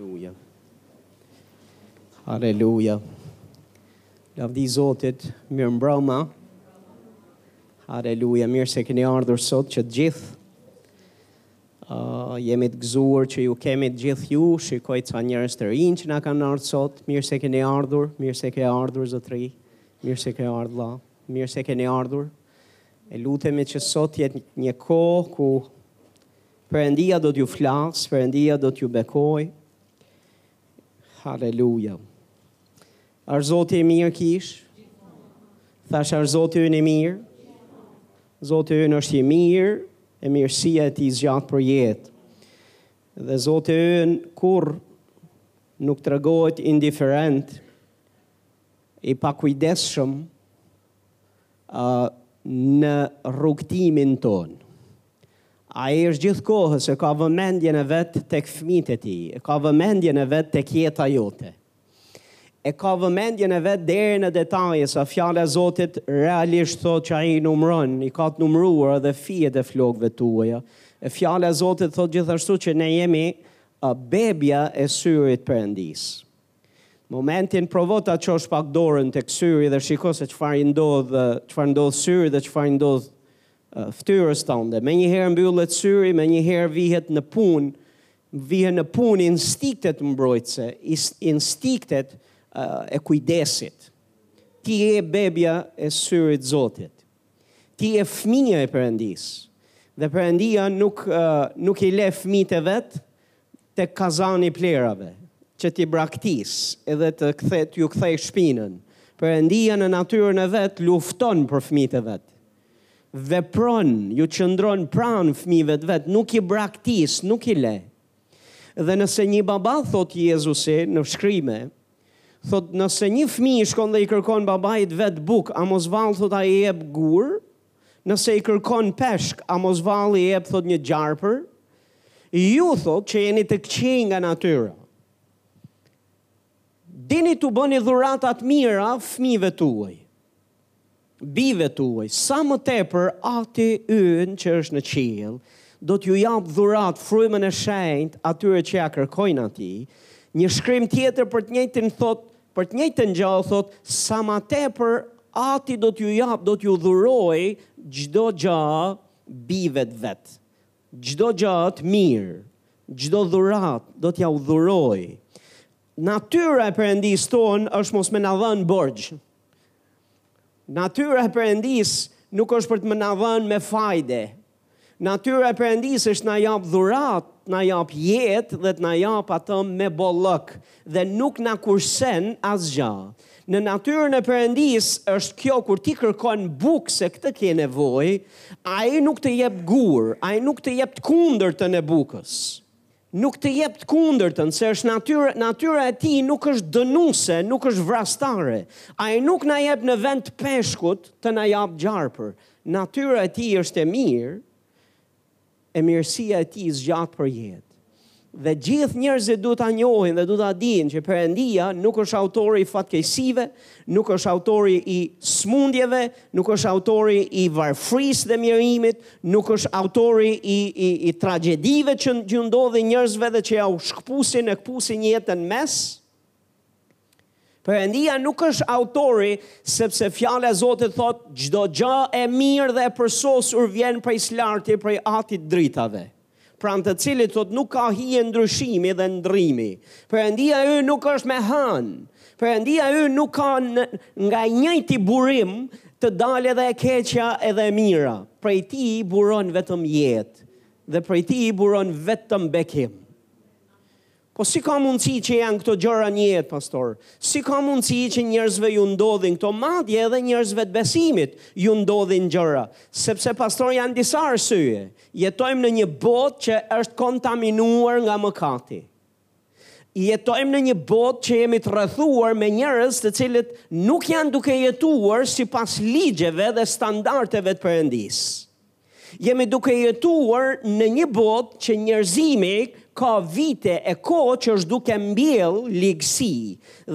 Aleluja. Aleluja. Lavdi Zotit, mirëmbrëma. Aleluja, mirë se keni ardhur sot që të gjithë. Uh, jemi të gëzuar që ju kemi të gjithë ju, shikoj ca njerëz të rinj që na kanë ardhur sot. Mirë se keni ardhur, mirë se ke ardhur zotri. Mirë se ke ardhur vlla. Mirë se keni ardhur. E lutemi që sot të jetë një kohë ku Perëndia do t'ju flasë, Perëndia do t'ju bekojë. Haleluja. A asht Zoti i mirë, kishë? Thashë a asht Zoti ynë i mirë? Zoti ynë është i mirë, e mirësia e tij zgjat për jetë. Dhe Zoti ynë kurrë nuk tregohet indiferent, i pakujdesshëm, ë në rrugëtimin tonë. Ai është gjithë kohës e ka vëmendjen e vet tek fëmijët e tij, e ka vëmendjen e vet tek jeta jote. E ka vëmendjen e vet deri në detaje, sa fjala e Zotit realisht thotë që ai i numëron, i ka të numëruara dhe fijet e flokëve tuaja. E fjala e Zotit thotë gjithashtu që ne jemi bebja e syrit Perëndisë. Momentin provo ta çosh pak dorën tek syri dhe shiko se çfarë i ndodh, çfarë ndodh syrit dhe çfarë i ndodh fytyrës tënde. Menjëherë mbyllet syri, menjëherë vihet në punë, vihet në punë instinktet mbrojtëse, instinktet e kujdesit. Ti je bebja e syrit Zotit. Ti je fëmija e Perëndisë. Dhe Perëndia nuk nuk i le fëmijët e vet tek kazani i plehrave, që t'i braktisë edhe të kthejë, t'ju kthejë shpinën. Perëndia në natyrën e vet lufton për fëmijët e vet. Vepron, ju qëndron pranë fëmijëve të vet, nuk i braktis, nuk i le. Dhe nëse një baba, thotë Jezusi në shkrime, thotë nëse një fëmijë shkon dhe i kërkon babait vet bukë, a mos vallë thotë ai i jep gur? Nëse i kërkon peshk, a mos vallë i jep thotë një gjarpër? Ju thotë që jeni të këqinj nga natyra. Dini t'u bëni dhurata të mira fëmijëve tuaj. Bijve tuaj, sa më tepër Ati ynë që është në qiell do t'ju japë dhuratë frymën e shenjtë atyre që ja kërkojnë Atij. Një shkrim tjetër për të njëjtën thotë Për të njëjtën gja thotë sa ma tepër Ati do t'ju japë do t'ju dhurojë çdo gja bijve të vet çdo gja të mirë çdo dhuratë do t'ja u dhurojë Natyra e Perëndisë tonë është mos me na dhënë borxh Natyra e Perëndisë nuk është për të me na dhënë me fajde Natyra e Perëndisë është na japë dhuratë, na japë jetë dhe të na japë atë me bollëk dhe nuk na kursen asgjë. Në natyrën e Perëndisë është kjo kur ti kërkon bukë se këtë ke nevojë, ai nuk të jep gurë, ai nuk të jep të kundërtën e bukës. Nuk të jep të kundërtën, se është natyrë, natyra e tij nuk është dënuese, nuk është vrastare. Ai nuk na jep në vend të peshkut të na japë gjarpër. Natyra e tij është e mirë, e mirësia e tij zgjat përjetë. Dhe gjithë njerëzit duhet ta njohin dhe duhet ta dinë që Perëndia nuk është autori i fatkeqësive, Nuk është autori i smundjeve, nuk është autori i varfërisë dhe mjerimit, nuk është autori i, i, i tragjedive që ju ndodhi njerëzve dhe që ja u shkëpusin e këpusin jetën në mes. Perëndia nuk është autori sepse fjala e Zotit thotë çdo gjë e mirë dhe e përsosur vjen prej së larti, prej Atit të dritave. pranë të cilit thotë nuk ka hije ndryshimi dhe ndrrimi. Perëndia ynë nuk është me hënë. Perëndia ynë nuk ka në, nga i njëjti burim të dalë edhe e keqja edhe e mira. Prej tij buron vetëm jetë dhe prej tij buron vetëm bekim. Po si ka mundësi që janë këto gjëra në jetë, pastor? Si ka mundësi që njerëzve ju ndodhin këto, madje edhe njerëzve të besimit ju ndodhin gjëra? Sepse, pastor, janë disa arsye. Jetojmë në një botë që është kontaminuar nga mëkati. Jetojmë në një botë që jemi të rrethuar me njerëz të cilët nuk janë duke jetuar sipas ligjeve dhe standardeve të Perëndisë. Jemi duke jetuar në një botë që njerëzimi ka vite e kohë që është duke mbjell ligësi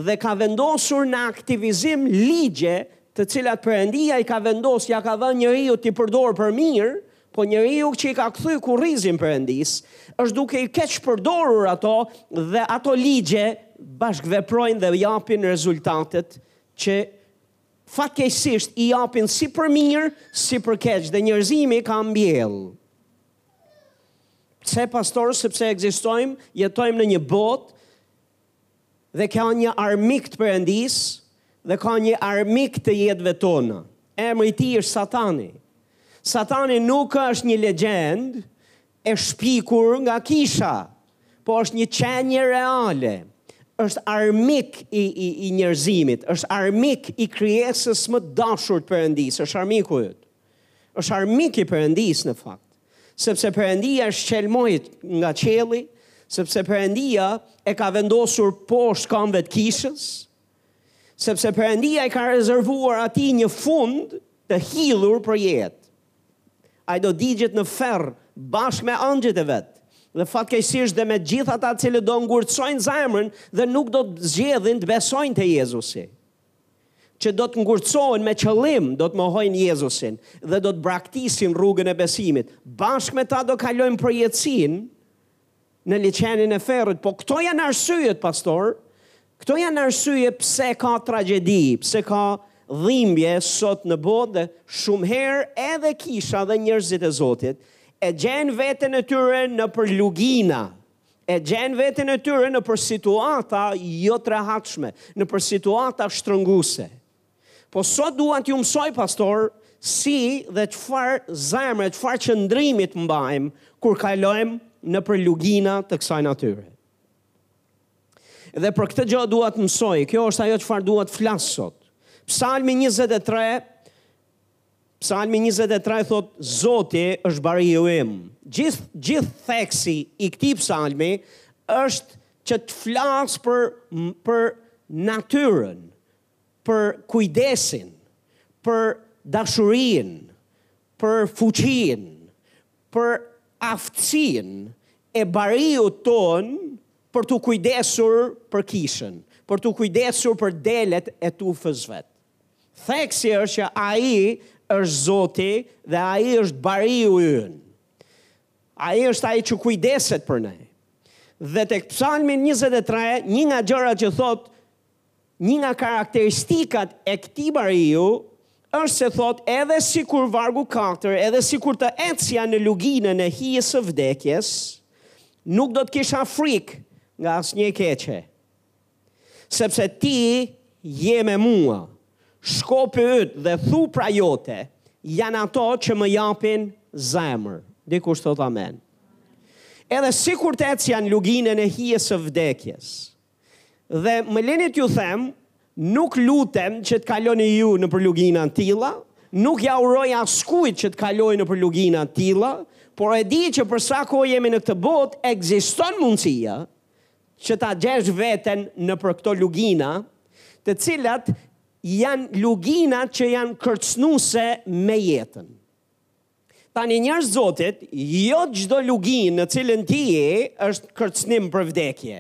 dhe ka vendosur në aktivizim ligje të cilat Perëndia i ka vendos ja ka dhënë njeriut t'i përdorë për mirë, po njeriu që i ka kthy kurrizin Perëndisë është duke i keqpërdorur ato dhe ato ligje bashkëveprojnë dhe japin rezultatet që Fatkeqësisht i japin si për mirë, si për keq dhe njerëzimi ka mbjellë. Se pastor, sepse ekzistojmë, jetojmë në një botë dhe ka një armik të Perëndisë dhe ka një armik të jetëve tona. Emri i tij është Satani. Satani nuk është një legjendë, E shpikur nga kisha, po është një qenie reale, është armik i, i, i njerëzimit, është armik i krijesës më të dashur të Perëndisë, është armiku yt. Është armik i Perëndisë në fakt, sepse Perëndia e shqelmoi nga qielli, sepse Perëndia e ka vendosur poshtë këmbëve të kishës, Sepse Perëndia i ka rezervuar atij një fund të hidhur përjetë. Ai do digjet në ferr bashkë me angjëjt e vet dhe fatkeqësisht dhe me gjithë ata të cilët do ngurtësojnë zemrën dhe nuk do të zgjedhin të besojnë te Jezusi. Që do të ngurtësohen me qëllim, do të mohojnë Jezusin dhe do të braktisin rrugën e besimit. Bashkë me ta do kalojnë përjetësinë në liqenin e ferrit, po këto janë arsyet pastor, këto janë arsyet pse ka tragjedi, pse ka dhimbje sot në botë dhe shumë herë edhe kisha dhe njerëzit e Zotit e gjejnë veten e tyre nëpër lugina, e gjejnë veten e tyre nëpër situata jo të rehatshme, nëpër situata shtrënguese. Po sot dua t'ju mësoj pastor si dhe çfarë zemre, çfarë qëndrimi të mbajmë kur kalojmë nëpër lugina të kësaj natyre. Dhe për këtë gjë dua të mësoj, kjo është ajo çfarë dua të flas sot. Psalmi 23 Psalmi 23 thotë Zoti është bariu im. Gjithë gjithë theksi i këtij psalmi është që të flasë për për natyrën, për kujdesin, për dashurinë, për fuqinë, për aftësinë e bariut tonë për t'u kujdesur për kishën, për t'u kujdesur për delet e tufës së vet. Theksi është që ai është Zoti dhe ai është bariu ynë. Ai është ai që kujdeset për ne. Dhe tek Psalmi 23, një nga gjërat që thotë Një nga karakteristikat e këtij bariu është se thotë edhe sikur vargu katër edhe sikur të ecja në luginën e hijes së vdekjes nuk do të kisha frikë nga asnjë e keqe sepse ti je me mua shkopi yt dhe thupra jote janë ato që më japin zemër dikush thotë amen edhe sikur të ecja në luginën e hijes së vdekjes Dhe më leni t'ju them, nuk lutem që të kaloni ju nëpër lugina të tilla, nuk ia uroj askujt që të kalojë nëpër lugina të tilla, por e di që për sa kohë jemi në këtë botë, ekziston mundësia që ta gjesh veten nëpër këto lugina, të cilat janë luginat që janë kërcënuese me jetën. Tani njerëz të Zotit, jo çdo luginë në të cilën ti je është kërcënim për vdekje.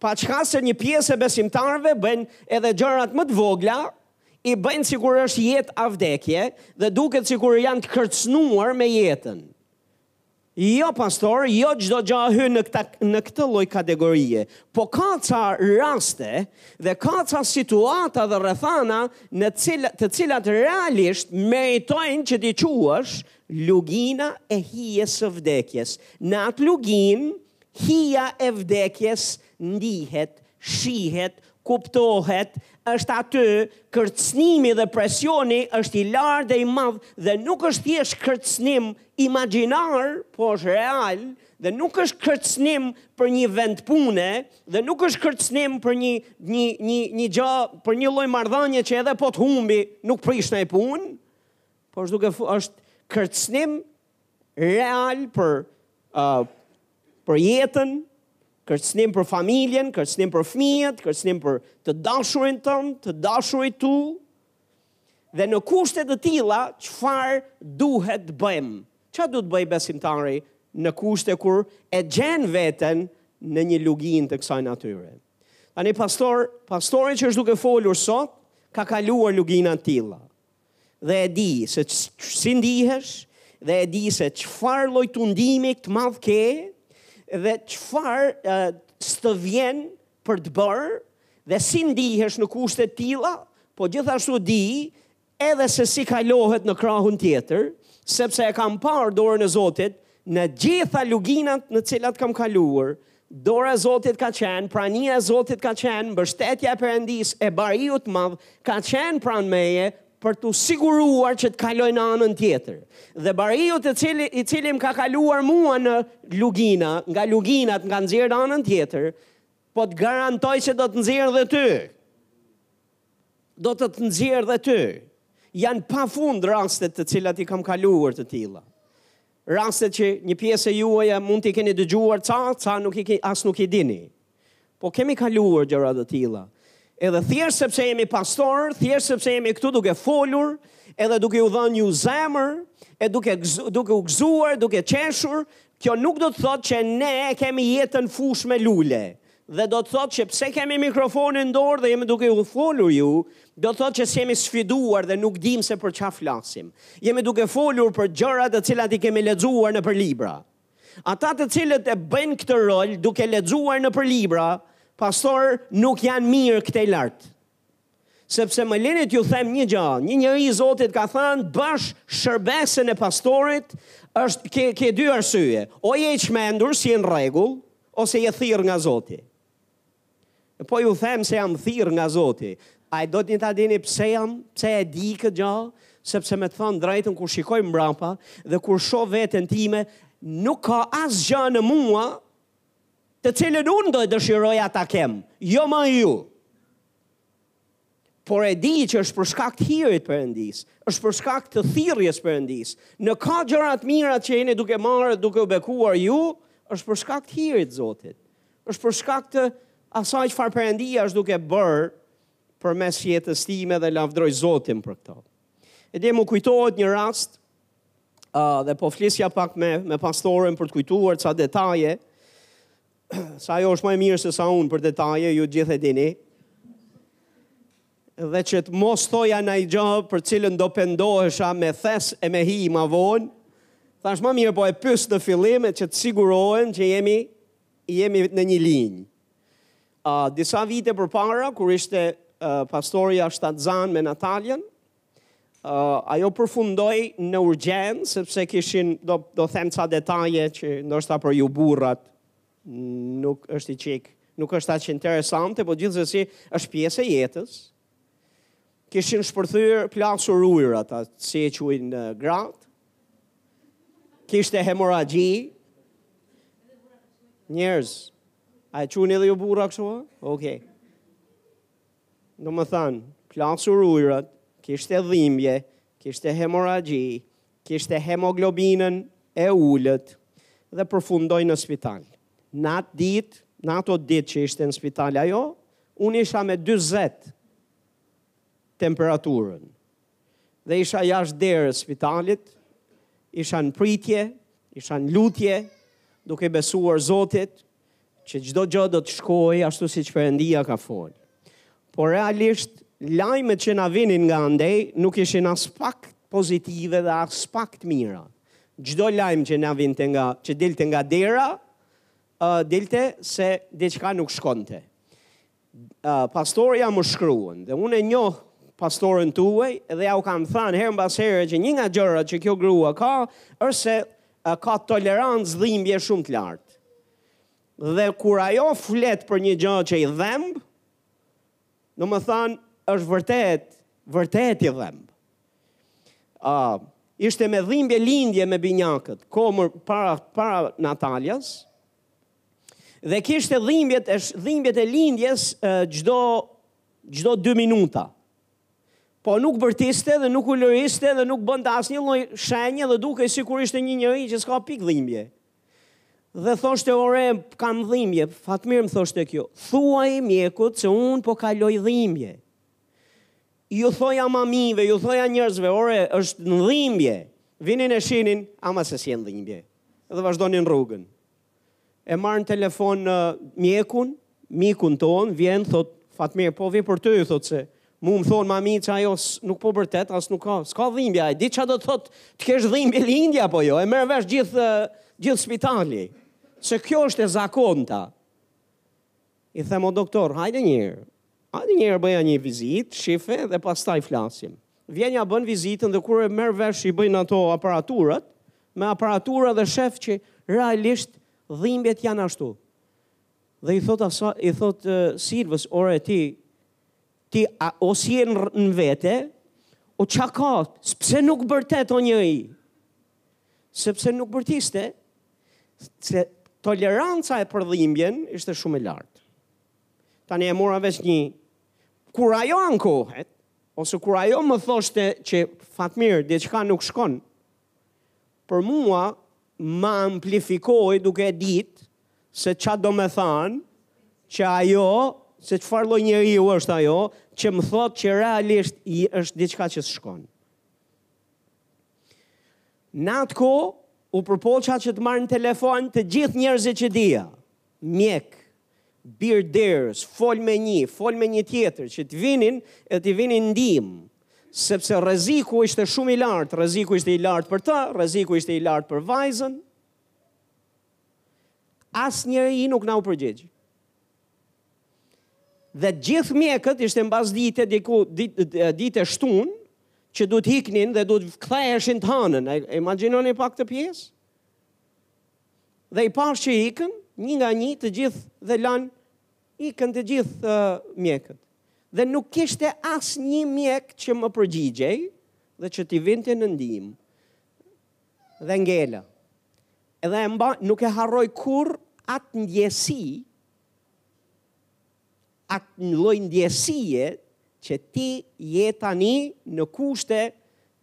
Paçka se një pjesë e besimtarëve bëjnë edhe gjërat më të vogla, i bëjnë sikur është jetë a vdekje dhe duket sikur janë të kërcënuar me jetën. Jo pastor, jo çdo gjë hyn në këtë në këtë lloj kategorie, po ka ca raste dhe ka ca situata dhe rrethana në cilat, të cilat realisht meritojnë që t'i quash lugina e hijes së vdekjes. Në atë luginë hija e vdekjes ndihet, shihet, Kuptohet, është aty, kërcënimi dhe presioni është i lartë dhe i madh dhe nuk është thjesht kërcënim imagjinar, por është real dhe nuk është kërcënim për një vend pune dhe nuk është kërcënim për një një një një gjë, për një lloj marrëdhënie që edhe po të humbi, nuk prish ndonjë punë, por është duke është kërcënim real për uh, për jetën, kërcënim për familjen, kërcënim për fëmijët, kërcënim për të dashurin tënd, të dashurit e tu. Dhe në kushte të tilla, çfarë duhet të bëjmë? Çfarë duhet të bëjë besimtari në kushte kur e gjen veten në një luginë të kësaj natyre? Tani pastor, pastori që është duke folur sot, ka kaluar lugina të tilla. dhe e di se si ndihesh dhe e di se çfarë lloj tundimi të madh ke dhe çfarë uh, ç'të vjen për të bërë dhe si ndihesh në kushte të tilla, po gjithashtu di edhe se si kalohet në krahun tjetër, sepse e kam parë dorën e Zotit në gjitha luginat në cilat kam kaluar, Dora e Zotit ka qenë, prania e Zotit ka qenë, mbështetja e Perëndisë, e Bariut të Madh, ka qenë pranë meje, për t'u siguruar që të kaloj në anën tjetër. Dhe Bariu të cili, i cili më ka kaluar mua në lugina, nga luginat më ka nxjerrë në anën tjetër, po të garantoj që do të nxjerrë dhe ty. Do të të nxjerrë dhe ty. Janë pa fund rastet të cilat i kam kaluar të tilla. Rastet që një pjesë e juaja mund t'i keni dëgjuar ca, ca nuk i as nuk i dini. Po kemi kaluar gjëra të tilla. Edhe thjesht sepse jemi pastorë, thjesht sepse jemi këtu duke folur, edhe duke ju dhënë ju zemër, e duke duke u gëzuar, duke qeshur, kjo nuk do të thotë që ne e kemi jetën fushë me lule. Dhe do të thotë që pse kemi mikrofonin në dorë dhe jemi duke ju folur ju, do të thotë që s'jemi sfiduar dhe nuk dimë se për çfarë flasim. Jemi duke folur për gjëra të cilat i kemi lexuar nëpër libra. Ata të cilët e bëjnë këtë rol duke lexuar nëpër libra, pastor, nuk janë mirë këtej lart. Sepse më lini t'ju them një gjë, një njeri i Zotit ka thënë, bësh shërbesën e pastorit, është ke, ke dy arsye. O je i çmendur, s'je në rregull, ose je thirr nga Zoti. Po ju them se jam thirr nga Zoti. A e doni ta dini pse jam, pse e di këtë gjë, sepse me të thënë drejtën kur shikoj mbrapa dhe kur shoh veten time, nuk ka asgjë në mua të cilën unë do e dëshiroja ta kem, jo më ju. Por e di që është për shkak të hirit Perëndisë, është për shkak të thirrjes Perëndisë. Në ka gjëra të mira që jeni duke marrë, duke u bekuar ju, është për shkak të hirit Zotit. Është për shkak të asaj çfarë Perëndia është duke bërë përmes jetës time dhe lavdroj Zotin për këtë. E di, m'u kujtohet një rast uh, dhe po flisja pak me, me pastoren për të kujtuar ca detaje, se ajo është më e mirë se sa unë për detaje, ju gjithë e dini, dhe që të mos thoja ndonjë gjë për cilën do pendohesha me thes e me hi ma vonë, thashë më mirë po e pyes në fillim e që të sigurohem që jemi, jemi në një linjë. Uh, disa vite përpara, kur ishte uh, pastorja shtatzënë me Nataljen, Uh, ajo përfundoi në urgjencë sepse kishin do do them ca detaje që ndoshta për ju burrat nuk është i çik, nuk është aq interesante, por gjithsesi është pjesë e jetës. Kishin shpërthyer plasur ujërat, a, si e quajnë gratë. Kishte hemorragji. Njerëz, a e quajnë edhe ju burra kështu? Okej. Okay. Domethënë, plasur ujërat, kishte dhimbje, kishte hemorragji, kishte hemoglobinën e ulët dhe përfundoi në spital. Në atë ditë, në ato ditë që ishte në spital ajo, unë isha me dyzet temperaturën. dhe isha jashtë derës spitalit, isha në pritje, isha në lutje, duke besuar Zotit, që çdo gjë do të shkojë ashtu siç Perëndia ka fol. Por realisht, lajmet që na vinin nga andej nuk ishin aspak pozitive dhe aspak të mira. Çdo lajm që na vinte nga, që dilte nga dera, uh, dilte se diçka nuk shkonte. uh, pastorja më shkruan dhe unë e njoh pastoren tuaj dhe jau kam thënë herë mbas here që një nga gjërat që kjo grua ka është se uh, ka tolerancë dhimbje shumë të lartë. Dhe kur ajo flet për një gjë që i dhemb, domethënë është vërtet, vërtet i dhemb. Uh, ishte me dhimbje lindje me binjakët, komër para, para Natalias, Dhe kishte dhimbjet e dhimbjet e lindjes çdo çdo 2 minuta. Po nuk bërtiste dhe nuk ulëriste dhe nuk bënte asnjë lloj shenje dhe dukej sikur ishte një njeri që s'ka pik dhimbje. Dhe thoshte ore kam dhimbje, Fatmir më thoshte kjo, thuaj mjekut se unë po kaloj dhimbje. Ju thoja mamive, ju thoja njerëzve, ore është në dhimbje. Vinin e shihnin, ama se s'je në dhimbje. Dhe vazhdonin rrugën. e marr në telefon uh, mjekun, mikun tonë, vjen, thotë, Fatmir, po vij për ty, thotë se, mu më thonë mamitë që ajo nuk po bërtet, as nuk ka, s'ka dhimbje, a e di ça do të thotë, të kesh dhimbje lindje, po jo, e merr vesh gjithë, uh, gjithë spitali, se kjo është e zakonta. I them o doktor, hajde një herë. Hajde një herë bëja një vizitë, shife dhe pastaj flasim. Vjen ja bën vizitën dhe kur e merr vesh i bëjnë ato aparaturat, me aparatura dhe shef që realisht dhimbjet janë ashtu. Dhe i thotë asaj, i thotë uh, Silvës, ore ti, ti a, o s'je në vete, o ça ka, pse nuk bërtet o njeri? sepse nuk bërtiste se toleranca e për dhimbjen ishte shumë e lartë. Tani e mora vesh një, kur ajo ankohet, ose kur ajo më thoshte që Fatmir, diçka nuk shkon, për mua më amplifikohej duke e dit se ça domethënë që ajo, se çfarë lloj njeriu është ajo, që më thotë që realisht është diçka që s'shkon. Në atë kohë, u përpoqa që të marr në telefon të gjithë njerëzit që dija. Mjekë, bjer derës, fol me një, fol me një tjetër, që të vinin e t'i vinin në ndihmë, sepse rreziku ishte shumë i lartë, reziku ishte i lartë për ta, reziku ishte i lartë për vajzën, asë njëri i nuk na u përgjegjë. Dhe të gjithë mjekët ishte mbasdite diku ditë, ditë e shtunë që duhet të iknin dhe duhet të ktheheshin të hënën. E imagjinoni pak këtë pjesë? Dhe i pashë që ikën, një nga një të gjithë dhe lanë, ikën të gjithë uh, mjekët. Dhe nuk kishte asnjë mjek që më përgjigjej dhe që t'i vinte në ndihmë. Dhe ngela. Edhe e mba, nuk e harroj kurrë atë ndjesi atë lloj ndjesie që ti je tani në kushte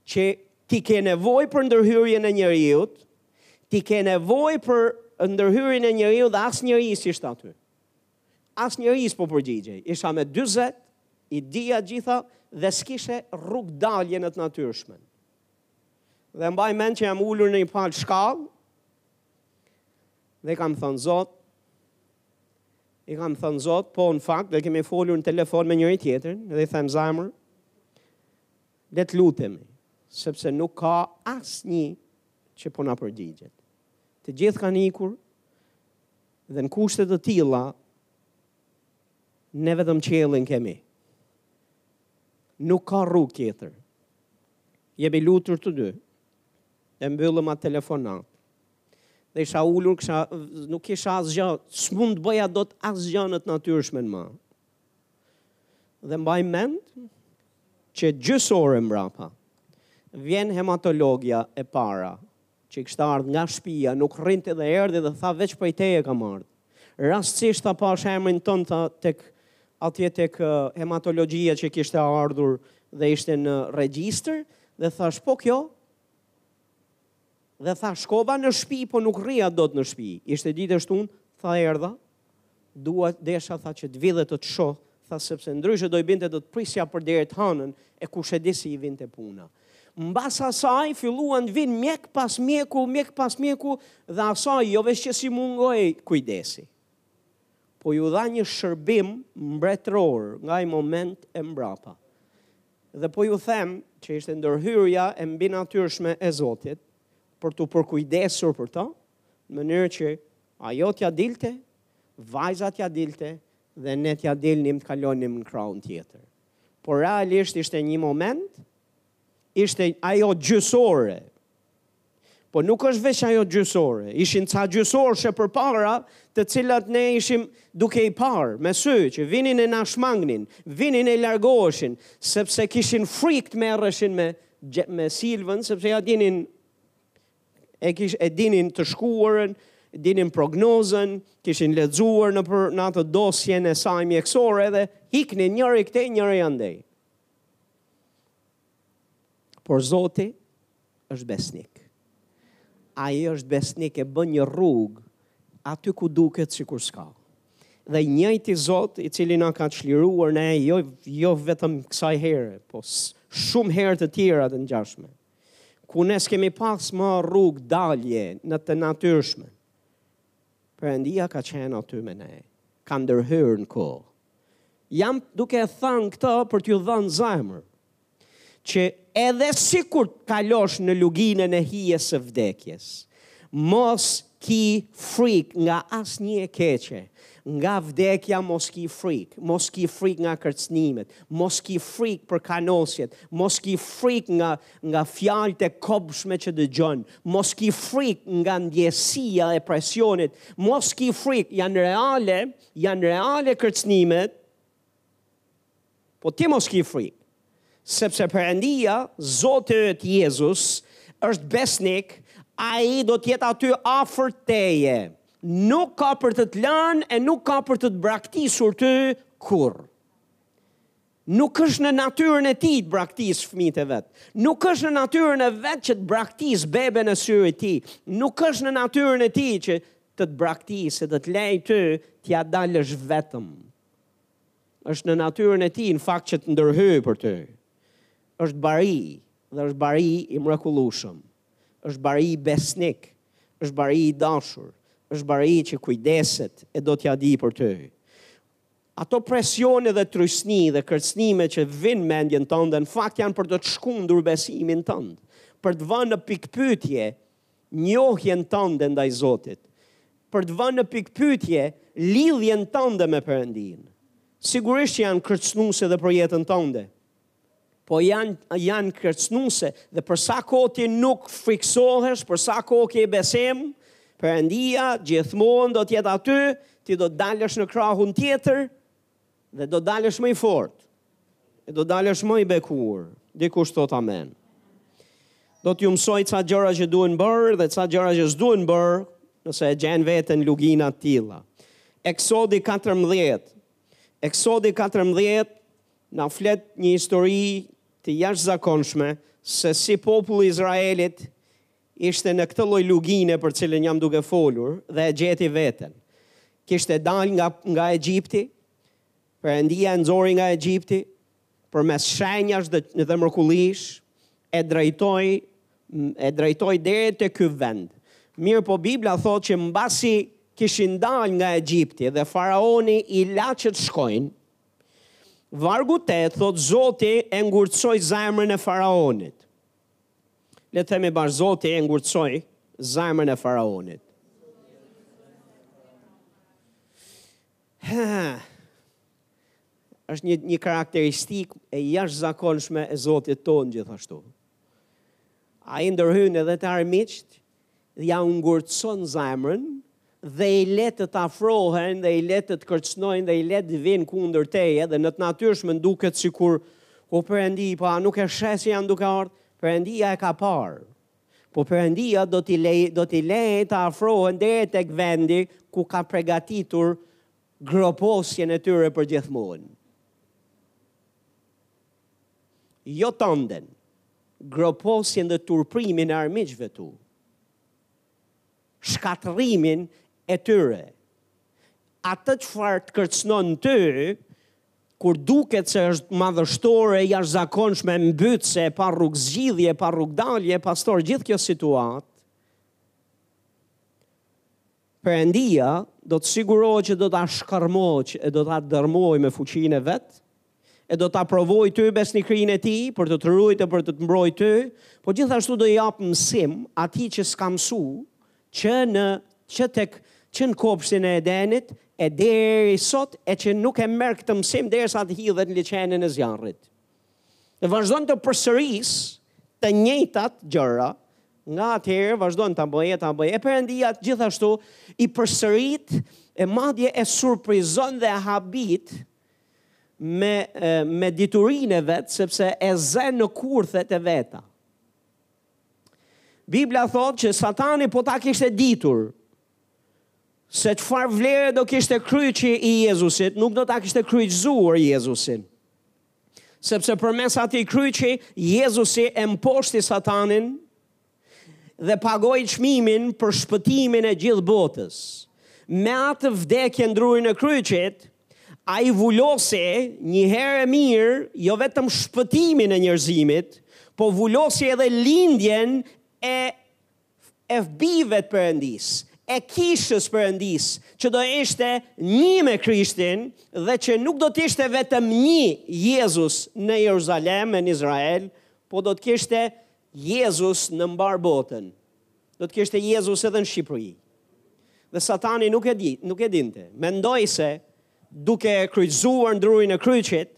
që ti ke nevojë për ndërhyrjen e njeriut, ti ke nevojë për ndërhyrjen e njeriut dhe asnjeri s'ishte aty. Asnjeri s'po përgjigjej. Isha me 40, i dija të gjitha dhe s'kishe rrugëdalje në të natyrshmen. Dhe mbaj mend që jam ulur në një palë shkallë, Dhe kam thënë zot, i kam thënë zot, po në fakt dhe kemi folur në telefon me njëri tjetrin dhe i them zamër, le të lutemi, sepse nuk ka asnjë që po na përgjigjet. Të gjithë kanë ikur dhe në kushte të tilla ne vetëm qiellin kemi. Nuk ka rrugë tjetër. Jemi lutur të dy. E mbyllëm telefonat. dhe isha ulur, kisha, nuk kisha asgjë, s'mund të bëja dot asgjë në të natyrshmen ma. Dhe mbaj mend që gjysë ore mbrapa vjen hematologia e para, që kishte ardh nga shpia, nuk rrinte dhe erdhi dhe tha veç prej teje kam ardh. Rastësisht ta pash emrin tënd tha tek atje tek hematologjia që kishte ardhur dhe ishte në regjistër dhe thash po kjo Dhe tha, shkova në shpi, po nuk rrija dot në shpi. Ishte ditë e shtunë, tha erdha, dua desha tha që të vi dhe të të shoh, tha sepse ndryshe do i binte do të prisja për deri të hanën e kush e di si i vinte puna. Mbas asaj filluan të vinë mjek pas mjeku, mjek pas mjeku dhe asaj jo veç që s'i mungoi kujdesi. Po iu dha një shërbim mbretëror nga ai moment e mbrapa. Dhe po ju them që ishte ndërhyrja e mbinatyrshme e Zotit për t'u përkujdesur për to, në mënyrë që ajo t'ia dilte, vajza t'ia dilte dhe ne t'ia dilnim të kalonim në krahun tjetër. Por realisht ishte një moment, ishte ajo gjysë ore, Po nuk është veç ajo gjysë ore, ishin ca gjysë orëshe përpara të cilat ne ishim duke i parë me sy që vinin e na shmangnin, vinin e largoheshin, sepse kishin frikë të merreshin me, me Silvën, sepse ia dinin, e, kish, e dinin të shkuarën, dinin prognozën, kishin lexuar në, për, në atë dosjen e saj mjekësore dhe hiknin njëri këtej, njëri andej. Por Zoti është besnik. Ai është besnik e bën një rrugë aty ku duket sikur s'ka. Dhe i njëjti Zot i cili na ka çliruar ne jo jo vetëm kësaj here, po shumë herë të tjera të ngjashme. Ku ne s'kemi pas më rrugëdalje në të natyrshme. Perëndia ka qenë aty me ne, ka ndërhyrë në kohë. Jam duke thënë këtë për t'ju dhënë zemër, që edhe sikur kalosh në luginën e hijes së vdekjes, mos ki frik nga asnjë e keqe, nga vdekja mos ki frik, mos ki frik nga kërcënimet, mos ki frik për kanosjet, mos ki frik nga nga fjalët e kobshme që dëgjon, mos ki frikë nga ndjesia e presionit, mos ki frikë, janë reale, janë reale kërcnimet, po ti mos ki frikë, sepse Perëndia, Zoti yt Jezus, është besnik, ai do të jetë aty afër teje, nuk ka për të të lënë e nuk ka për të të braktisur ty kurrë. Nuk është në natyrën e tij të braktisë fëmijët e vet. Nuk është në natyrën e vet që të braktisë beben e syrit të tij. Nuk është në natyrën e tij që të të braktisë e të të lejë ty t'ia dalësh vetëm. Është në natyrën e tij në fakt që të ndërhyjë për ty. Është bari dhe është bari i mrekullueshëm. Është bari besnik, është bari i dashur, është bari që kujdeset e do t'ia dijë për ty. Ato presione dhe trysni dhe kërcënime që vijnë në mendjen tënde në fakt janë për të të shkundur besimin tënd, për të vënë në pikëpyetje njohjen tënde ndaj Zotit, për të vënë në pikëpyetje lidhjen tënde me Perëndinë. Sigurisht që janë kërcënuese edhe për jetën tënde. Po janë janë kërcënuese dhe për sa kohë ti nuk friksohesh, për sa kohë ke besim, Perëndia gjithmonë do të jetë aty, ti do të dalësh në krahun tjetër dhe do dalësh më i fortë. E do dalësh më i bekuar. Dikush thotë amen. Do t'ju mësoj ca gjëra që duhen bërë dhe ca gjëra që s'duhen bërë, nëse e gjen veten në lugina të tilla. Eksodi 14. Eksodi 14 Na flet një histori të jashtëzakonshme se si populli i Izraelit ishte në këtë lloj lugine për të cilën jam duke folur dhe e gjeti veten. Kishte dalë nga nga Egjipti, Perëndia e nxori nga Egjipti përmes shenjash dhe, dhe mrekullish e drejtoi e drejtoi deri te ky vend. Mirëpo Bibla thotë që mbasi kishin dalë nga Egjipti dhe faraoni i la që të shkojnë, Vargu tetë thotë Zoti e ngurtësoi zemrën e faraonit. Le të themi bashkë Zoti e ngurtësoi zemrën e faraonit. është një një karakteristikë e jashtëzakonshme e Zotit tonë gjithashtu. Ai ndërhyn edhe te armiqtë dhe ua ngurtëson zemrën dhe i le të të afrohen dhe i le të të kërcënojnë dhe i le të vijnë kundër teje dhe në të natyrshmen duket sikur o Perëndi, po a nuk e sheh se janë duke ardhur? Perëndia e ka parë. Po Perëndia do t'i lejë do t'i lejë të afrohen deri tek vendi ku ka pregatitur groposjen e tyre për gjithmonë. jo tënden, groposjen dhe turpërimin e armiqve tu, shkatërrimin e tyre, atë çfarë të kërcënon ty, kur duket se është madhështore, jashtëzakonshme, mbytëse, pa rrugëzgjidhje, pa rrugëdalje, pastor gjithë kjo situatë, Perëndia do të sigurohet që do ta shkërmoqë e do ta dërmojë me fuqinë e vet, e do ta provojë ty besnikërinë e tij për të të ruajt e për të të mbrojë ty, po gjithashtu do i japë mësim atij që s'ka mësu, që në që tek që në kopshtin e Edenit e deri sot e që nuk e merr këtë mësim derisa të hidhet në liqenin e zjarrit. Dhe vazhdon të përsërisë të njëjtat gjëra, nga atëherë vazhdon ta bëjë, ta bëjë. E Perëndia gjithashtu i përsërit e madje e surprizon dhe e habit me, me diturinë e vet, sepse e zë në kurthet e veta. Bibla thotë që satani po ta kishte ditur, se çfarë vlere do kishte kryqi i Jezusit, nuk do ta kishte kryqëzuar Jezusin. Sepse përmes atij kryqi, Jezusi e mposhti Satanin dhe pagoi çmimin për shpëtimin e gjithë botës. Me atë vdekje n'drurin e kryqit, ai vulosi një herë e mirë jo vetëm shpëtimin e njerëzimit, po vulosi edhe lindjen e e bijve të Perëndisë, e Kishës së Perëndisë, që do ishte një me Krishtin dhe që nuk do të ishte vetëm një Jezus në Jeruzalem e në Izrael, po do të kishte Jezus në mbarë botën. Do të kishte Jezus edhe në Shqipëri. Dhe Satani nuk e di, nuk e dinte. Mendoi se duke e kryqëzuar në drurin e kryqit,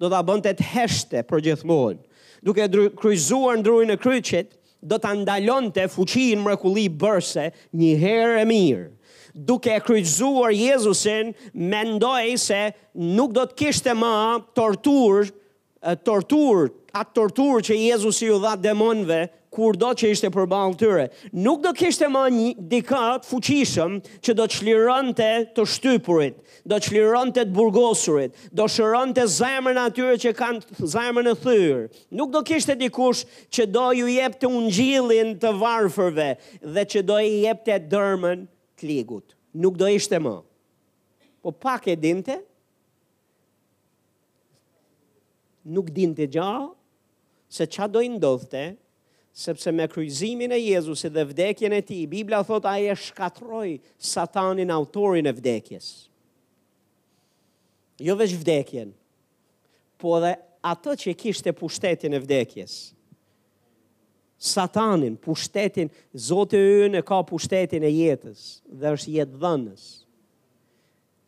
do ta bënte të heshte përgjithmonë. Duke e kryqëzuar në drurin e kryqit, do ta ndalonte fuqinë mrekullibërëse një herë e mirë. Duke e kryqëzuar Jezusin, mendoi se nuk do të kishte më torturë torturë, atë torturë që Jezusi u dha demonëve, kurdo që ishte përballë tyre. Nuk do kishte më një dikë të fuqishëm që do çlironte të shtypurit, do çlironte të burgosurit, do shëronte zemrën atyre që kanë zemrën e thyer. Nuk do kishte dikush që do u jepte ungjillin të varfërve dhe që do i jepte dërmën t'ligut. Nuk do ishte më. Po pak e dinte, nuk dinte gjë se ça do i ndodhte, sepse me kryqëzimin e Jezusit dhe vdekjen e tij, Bibla thotë ai e shkatërroi satanin autorin e vdekjes. Jo veç vdekjen, po edhe atë që kishte pushtetin e vdekjes. Satanin, pushtetin, Zoti ynë e ka pushtetin e jetës dhe është jetëdhënës.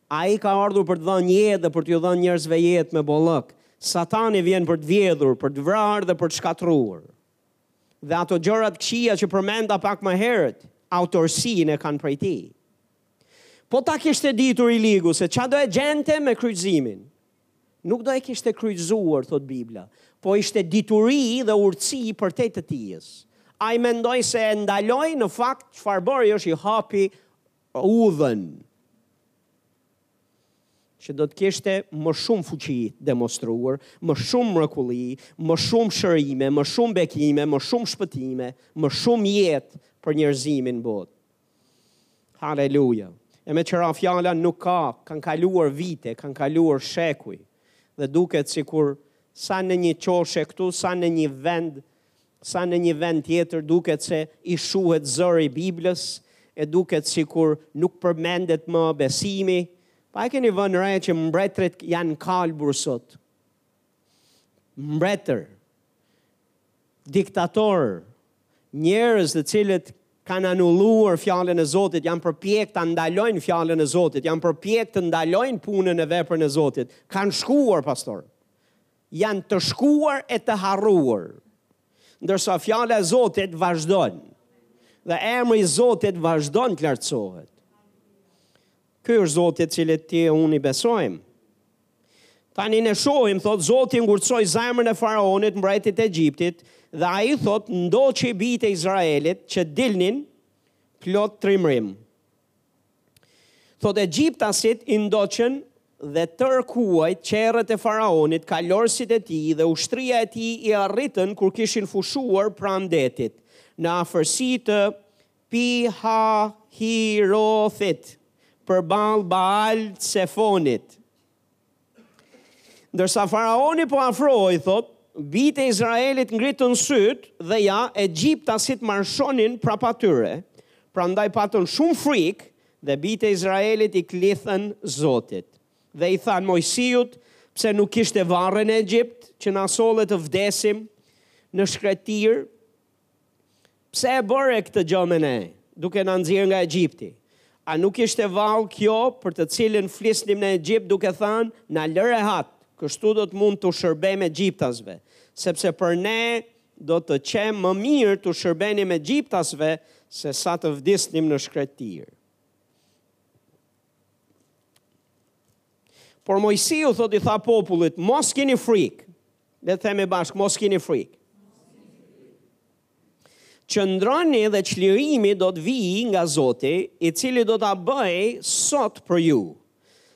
Ai ka ardhur për të dhënë jetë dhe për t'u dhënë njerëzve jetë me bollëk. Satani vjen për të vjedhur, për të vrarë dhe për të shkatërruar. Dhe ato gjëra të këqija që përmenda pak më herët, autorësinë e kanë prej tij. Po ta kishte ditur i ligu se ça do e gjente me kryqëzimin. Nuk do e kishte kryqëzuar, thotë Bibla, po ishte dituri dhe urtësi përtej të tijës. Ai mendoi se e ndaloi në fakt çfarë bëri është i hapi udhën që do të kishte më shumë fuqi demonstruar, më shumë mrekulli, më shumë shërime, më shumë bekime, më shumë shpëtime, më shumë jetë për njerëzimin botë. Haleluja. E me që ra fjala nuk ka, kanë kaluar vite, kanë kaluar shekuj, dhe duket sikur sa në një qoshe këtu, sa në një vend, sa në një vend tjetër duket se i shuhet zëri i Biblës, e duket sikur nuk përmendet më besimi, pa e keni vënë re që mbretërit janë kalbur sot. Mbretër, diktatorë, njerëz të cilët kanë anuluar fjalën e Zotit, janë përpjek të ndalojnë fjalën e Zotit, janë përpjek të ndalojnë punën e veprën e Zotit. Kanë shkuar, pastor. Janë të shkuar e të harruar, ndërsa fjala e Zotit vazhdon dhe emri i Zotit vazhdon të lartësohet. Ky është Zoti të cilit ti e unë i besojmë. Tani ne shohim, thotë Zoti ngurtësoi zemrën e faraonit, mbretit të Egjiptit, dhe ai thotë ndoqi bijtë e Izraelit që dilnin plot trimërim. Thotë egjiptasit i ndoqën dhe tërë kuajt, qerret e faraonit, kalorësit e tij dhe ushtria e tij i arritën kur kishin fushuar pranë detit, në afërsi të Pi-Hahirothit, përballë Baal-tsefonit. Ndërsa faraoni po afrohej, thotë, bijtë e Izraelit ngritën sytë dhe ja, egjiptasit marshonin prapa tyre. Prandaj patën shumë frikë dhe bijtë e Izraelit i klithën Zotit. Dhe i thanë Moisiut, pse nuk kishte varre në Egjipt, që na solle të vdesim në shkretirë? Pse e bëre këtë gjë me ne, duke na nxjerrë nga Egjipti? A nuk ishte vallë kjo për të cilën flisnim në Egjipt duke thënë, na lë rehat, kështu do të mund t'u shërbejmë egjiptasve, sepse për ne do të qenë më mirë t'u shërbenim egjiptasve se sa të vdisnim në shkretirë. Por Moisiu thotë i tha popullit, mos kini frikë, Le të themi bashkë, mos kini frikë. Qëndroni dhe çlirimi do të vijë nga Zoti, i cili do ta bëjë sot për ju.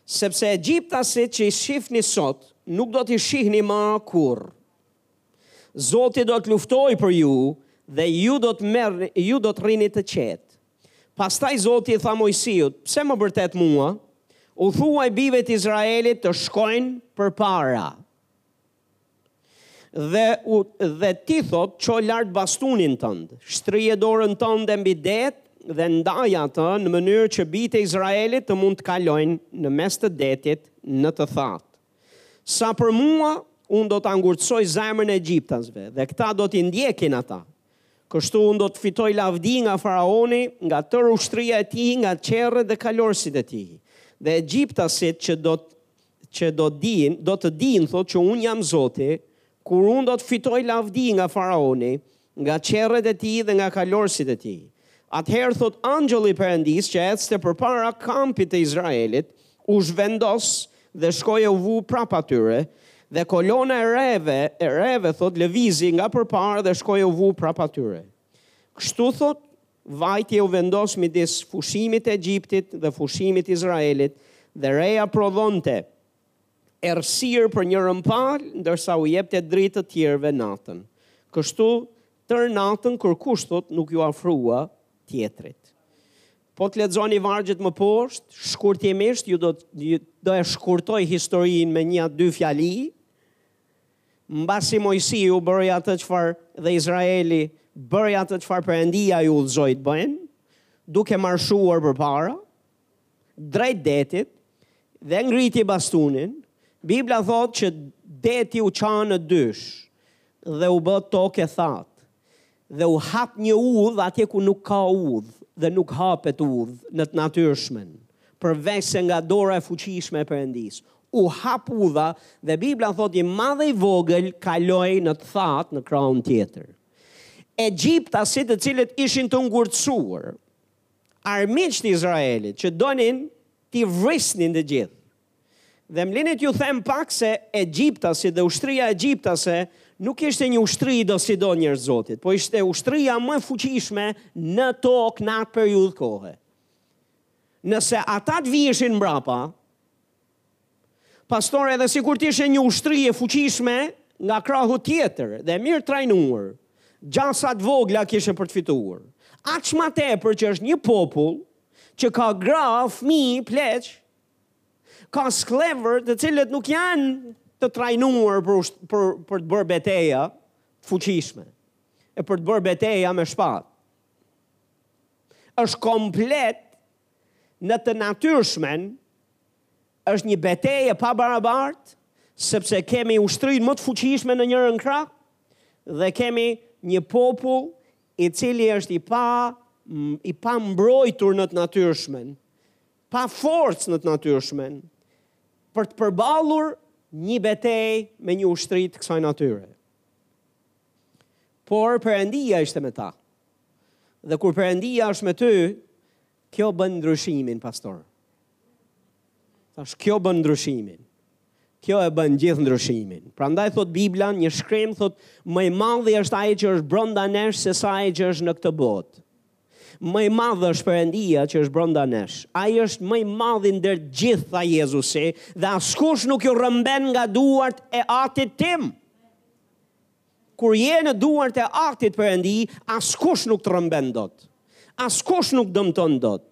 Sepse egjiptasit që i shifni sot, nuk do t'i shihni ma kurrë. Zoti do të luftojë për ju dhe ju do të, merë, ju do të rrini të qetë. Pastaj Zoti i tha Moisiut, pse më bërtet mua? U thuaj bijve të Izraelit të shkojnë përpara. Dhe u dhe ti thotë ço lart bastunin tënd, shtrije dorën tënde mbi det dhe ndaje atë në mënyrë që bijtë e Izraelit të mund të kalojnë në mes të detit në të thatë. Sa për mua, unë do ta ngurtësoj zemrën e egjiptasve dhe këta do t'i ndjekin ata. Kështu unë do të fitoj lavdi nga faraoni, nga tërë ushtria e tij, nga qerret dhe kalorësit e tij. Dhe egjiptasit që do të që do dinë, do të dinë, thotë që unë jam Zoti, kur unë do të fitoj lavdi nga faraoni, nga qerret e tij dhe nga kalorësit e tij. Atëherë thotë engjëlli i Perëndisë që ecte përpara kampit të Izraelit, u zhvendos dhe shkoi e u vu prapë atyre, dhe kolona e reve, e reve thotë lëvizi nga përpara dhe shkoi e u vu prapë atyre. Kështu thotë Vajti e u vendos midis fushimit të Egjiptit dhe fushimit të Izraelit dhe reja prodhonte errësirë për njërën palë, ndërsa u jepte dritë të tjerëve natën. Kështu, tërë natën kurkush thotë nuk iu afrua tjetrit. Po të lexoni vargjet më poshtë, shkurtimisht ju do do e shkurtoj historinë me një dy fjali, Mbasi Moisiu bëri atë çfarë dhe Izraeli bëri atë çfarë Perëndia i udhëzoi të bëjnë, duke marshuar përpara drejt detit dhe ngriti bastunin, Bibla thotë që deti u ça në dysh dhe u bë tokë e thatë. Dhe u hap një udhë atje ku nuk ka udhë dhe nuk hapet udhë në të natyrshmen, përveçse nga dora e fuqishme e Perëndisë. U hap udha dhe Bibla thotë i madh dhe i vogël kaloi në të thatë në krahun tjetër. Egjiptasit të cilët ishin të ngurtësuar, armiqtë e Izraelit që donin t'i vrisnin të gjithë, Dhe më lini t'ju them pak se egjiptasit dhe ushtria egjiptase nuk ishte një ushtri dosido njerëz të Zotit, po ishte ushtria më e fuqishme në tokë në atë periudhë kohe. Nëse ata të viheshin mbrapa, pastor edhe sikur t'ishte një ushtri e fuqishme nga krahu tjetër dhe mirë trajnuar, gjasa t'vogla kishe për të fituar. Aq ma tepër që është një popull që ka gra, fmij, pleq, Ka skllevër të cilët nuk janë të trajnuar për, për, për të bërë beteja të fuqishme e për të bërë beteja me shpatë. është komplet në të natyrshmen, është një betejë e pabarabartë, sepse kemi ushtrinë më të fuqishme në njërin krah, dhe kemi një popull i cili është i pa, i pambrojtur në të natyrshmen, pa forcë në të natyrshmen për të përballur një betejë me një ushtri të kësaj natyre. Por Perëndia ishte me ta. Dhe kur Perëndia është me ty, kjo bën ndryshimin, pastor. Tash kjo bën ndryshimin. Kjo e bën gjithë ndryshimin. Prandaj thotë Bibla, një shkrim thotë më i madhi është ai që është brenda nesh sesa ai që është në këtë botë. Më i madh është Perëndia që është brenda nesh. Ai është më i madhi ndër të gjithë, tha Jezusi, dhe askush nuk ju rrëmben nga duart e Atit tim. Kur je në duart e Atit Perëndi, askush nuk të rrëmben dot. Askush nuk dëmton dot.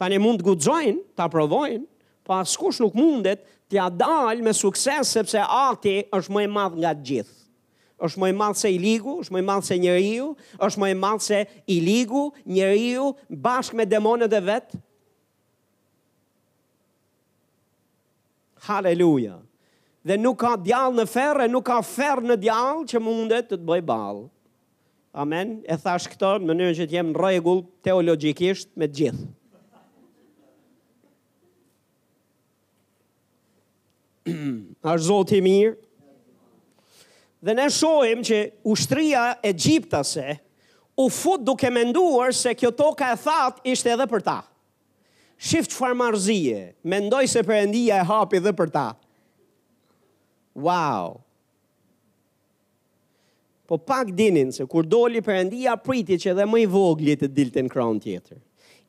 Tani mund të guxojnë ta provojnë, po askush nuk mundet t'ia dalë me sukses sepse Ati është më i madh nga të gjithë. Është më i madh se i ligu, është më i madh se njeriu, është më i madh se i ligu, njeriu bashkë me demonët e vet. Haleluja! Dhe nuk ka djall në ferr e nuk ka ferr në djall që mundet të të bëjë ballë. Amen. E thashë këtë në mënyrë që të jem në rregull teologjikisht me të gjithë. A është Zoti i mirë? Dhe ne shohim që ushtria egjiptase u fut duke menduar se kjo toka e thatë ishte edhe për ta. Shif çfarë marrëzie. Mendoi se Perëndia e hapi dhe për ta. Wow. Po pak dinin se kur doli Perëndia priti që edhe më i vogli të dilte në krahun tjetër.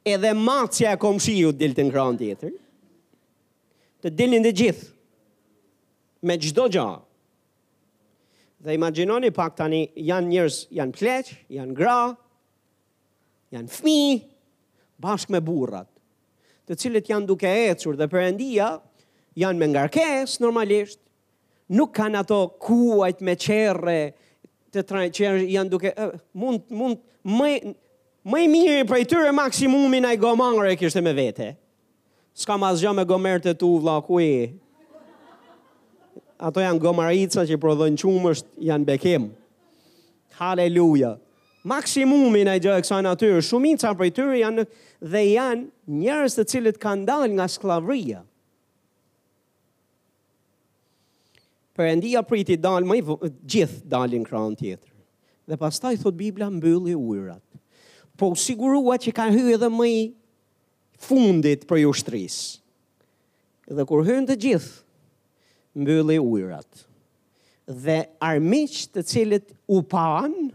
Edhe macja e komshiut të dilte në krahun tjetër. Të dilnin të gjithë. Me çdo gjë. Dhe imagjinoni pak tani janë njerëz, janë pleq, janë gra, janë fmijë bashkë me burrat, të cilët janë duke ecur dhe Perëndia janë me ngarkesë normalisht, nuk kanë ato kuajt me qerre të jenë, që janë duke, mund, mund, më, më i miri prej tyre maksimumin naj gomar e kishte me vete. S'kam asgjë me gomarët ti vlla ku je? Ato janë gomarica që prodhojnë qumësht, janë bekim. Haleluja. Maksimumi një gjë e kësaj natyre, shumica prej tyre janë dhe janë njerëz të cilët kanë dalë nga skllavëria. Perëndia priti të dalë, më, të gjithë të dalin në krahun tjetër. Dhe pastaj thotë Bibla mbylli ujërat. Po, u sigurua që ka hyrë edhe më i fundit prej ushtrisë. Dhe kur hynë të gjithë, mbylli ujërat. Dhe armiq të cilët u panë,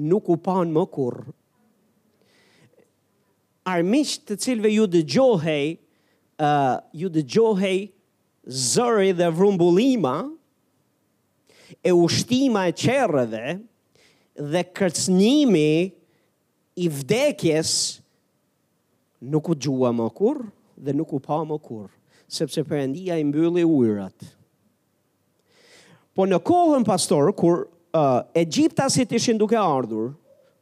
nuk u panë më kurrë. Armiq të cilëve ju dëgjohej, uh, ju dëgjohej zëri dhe vrumbullima, e ushtima e qerreve, dhe kërcënimi i vdekjes nuk u dëgjua më kurrë dhe nuk u pa më kurrë, sepse Perëndia i mbylli ujërat. Po në kohën pastor kur uh, egjiptasit ishin duke ardhur,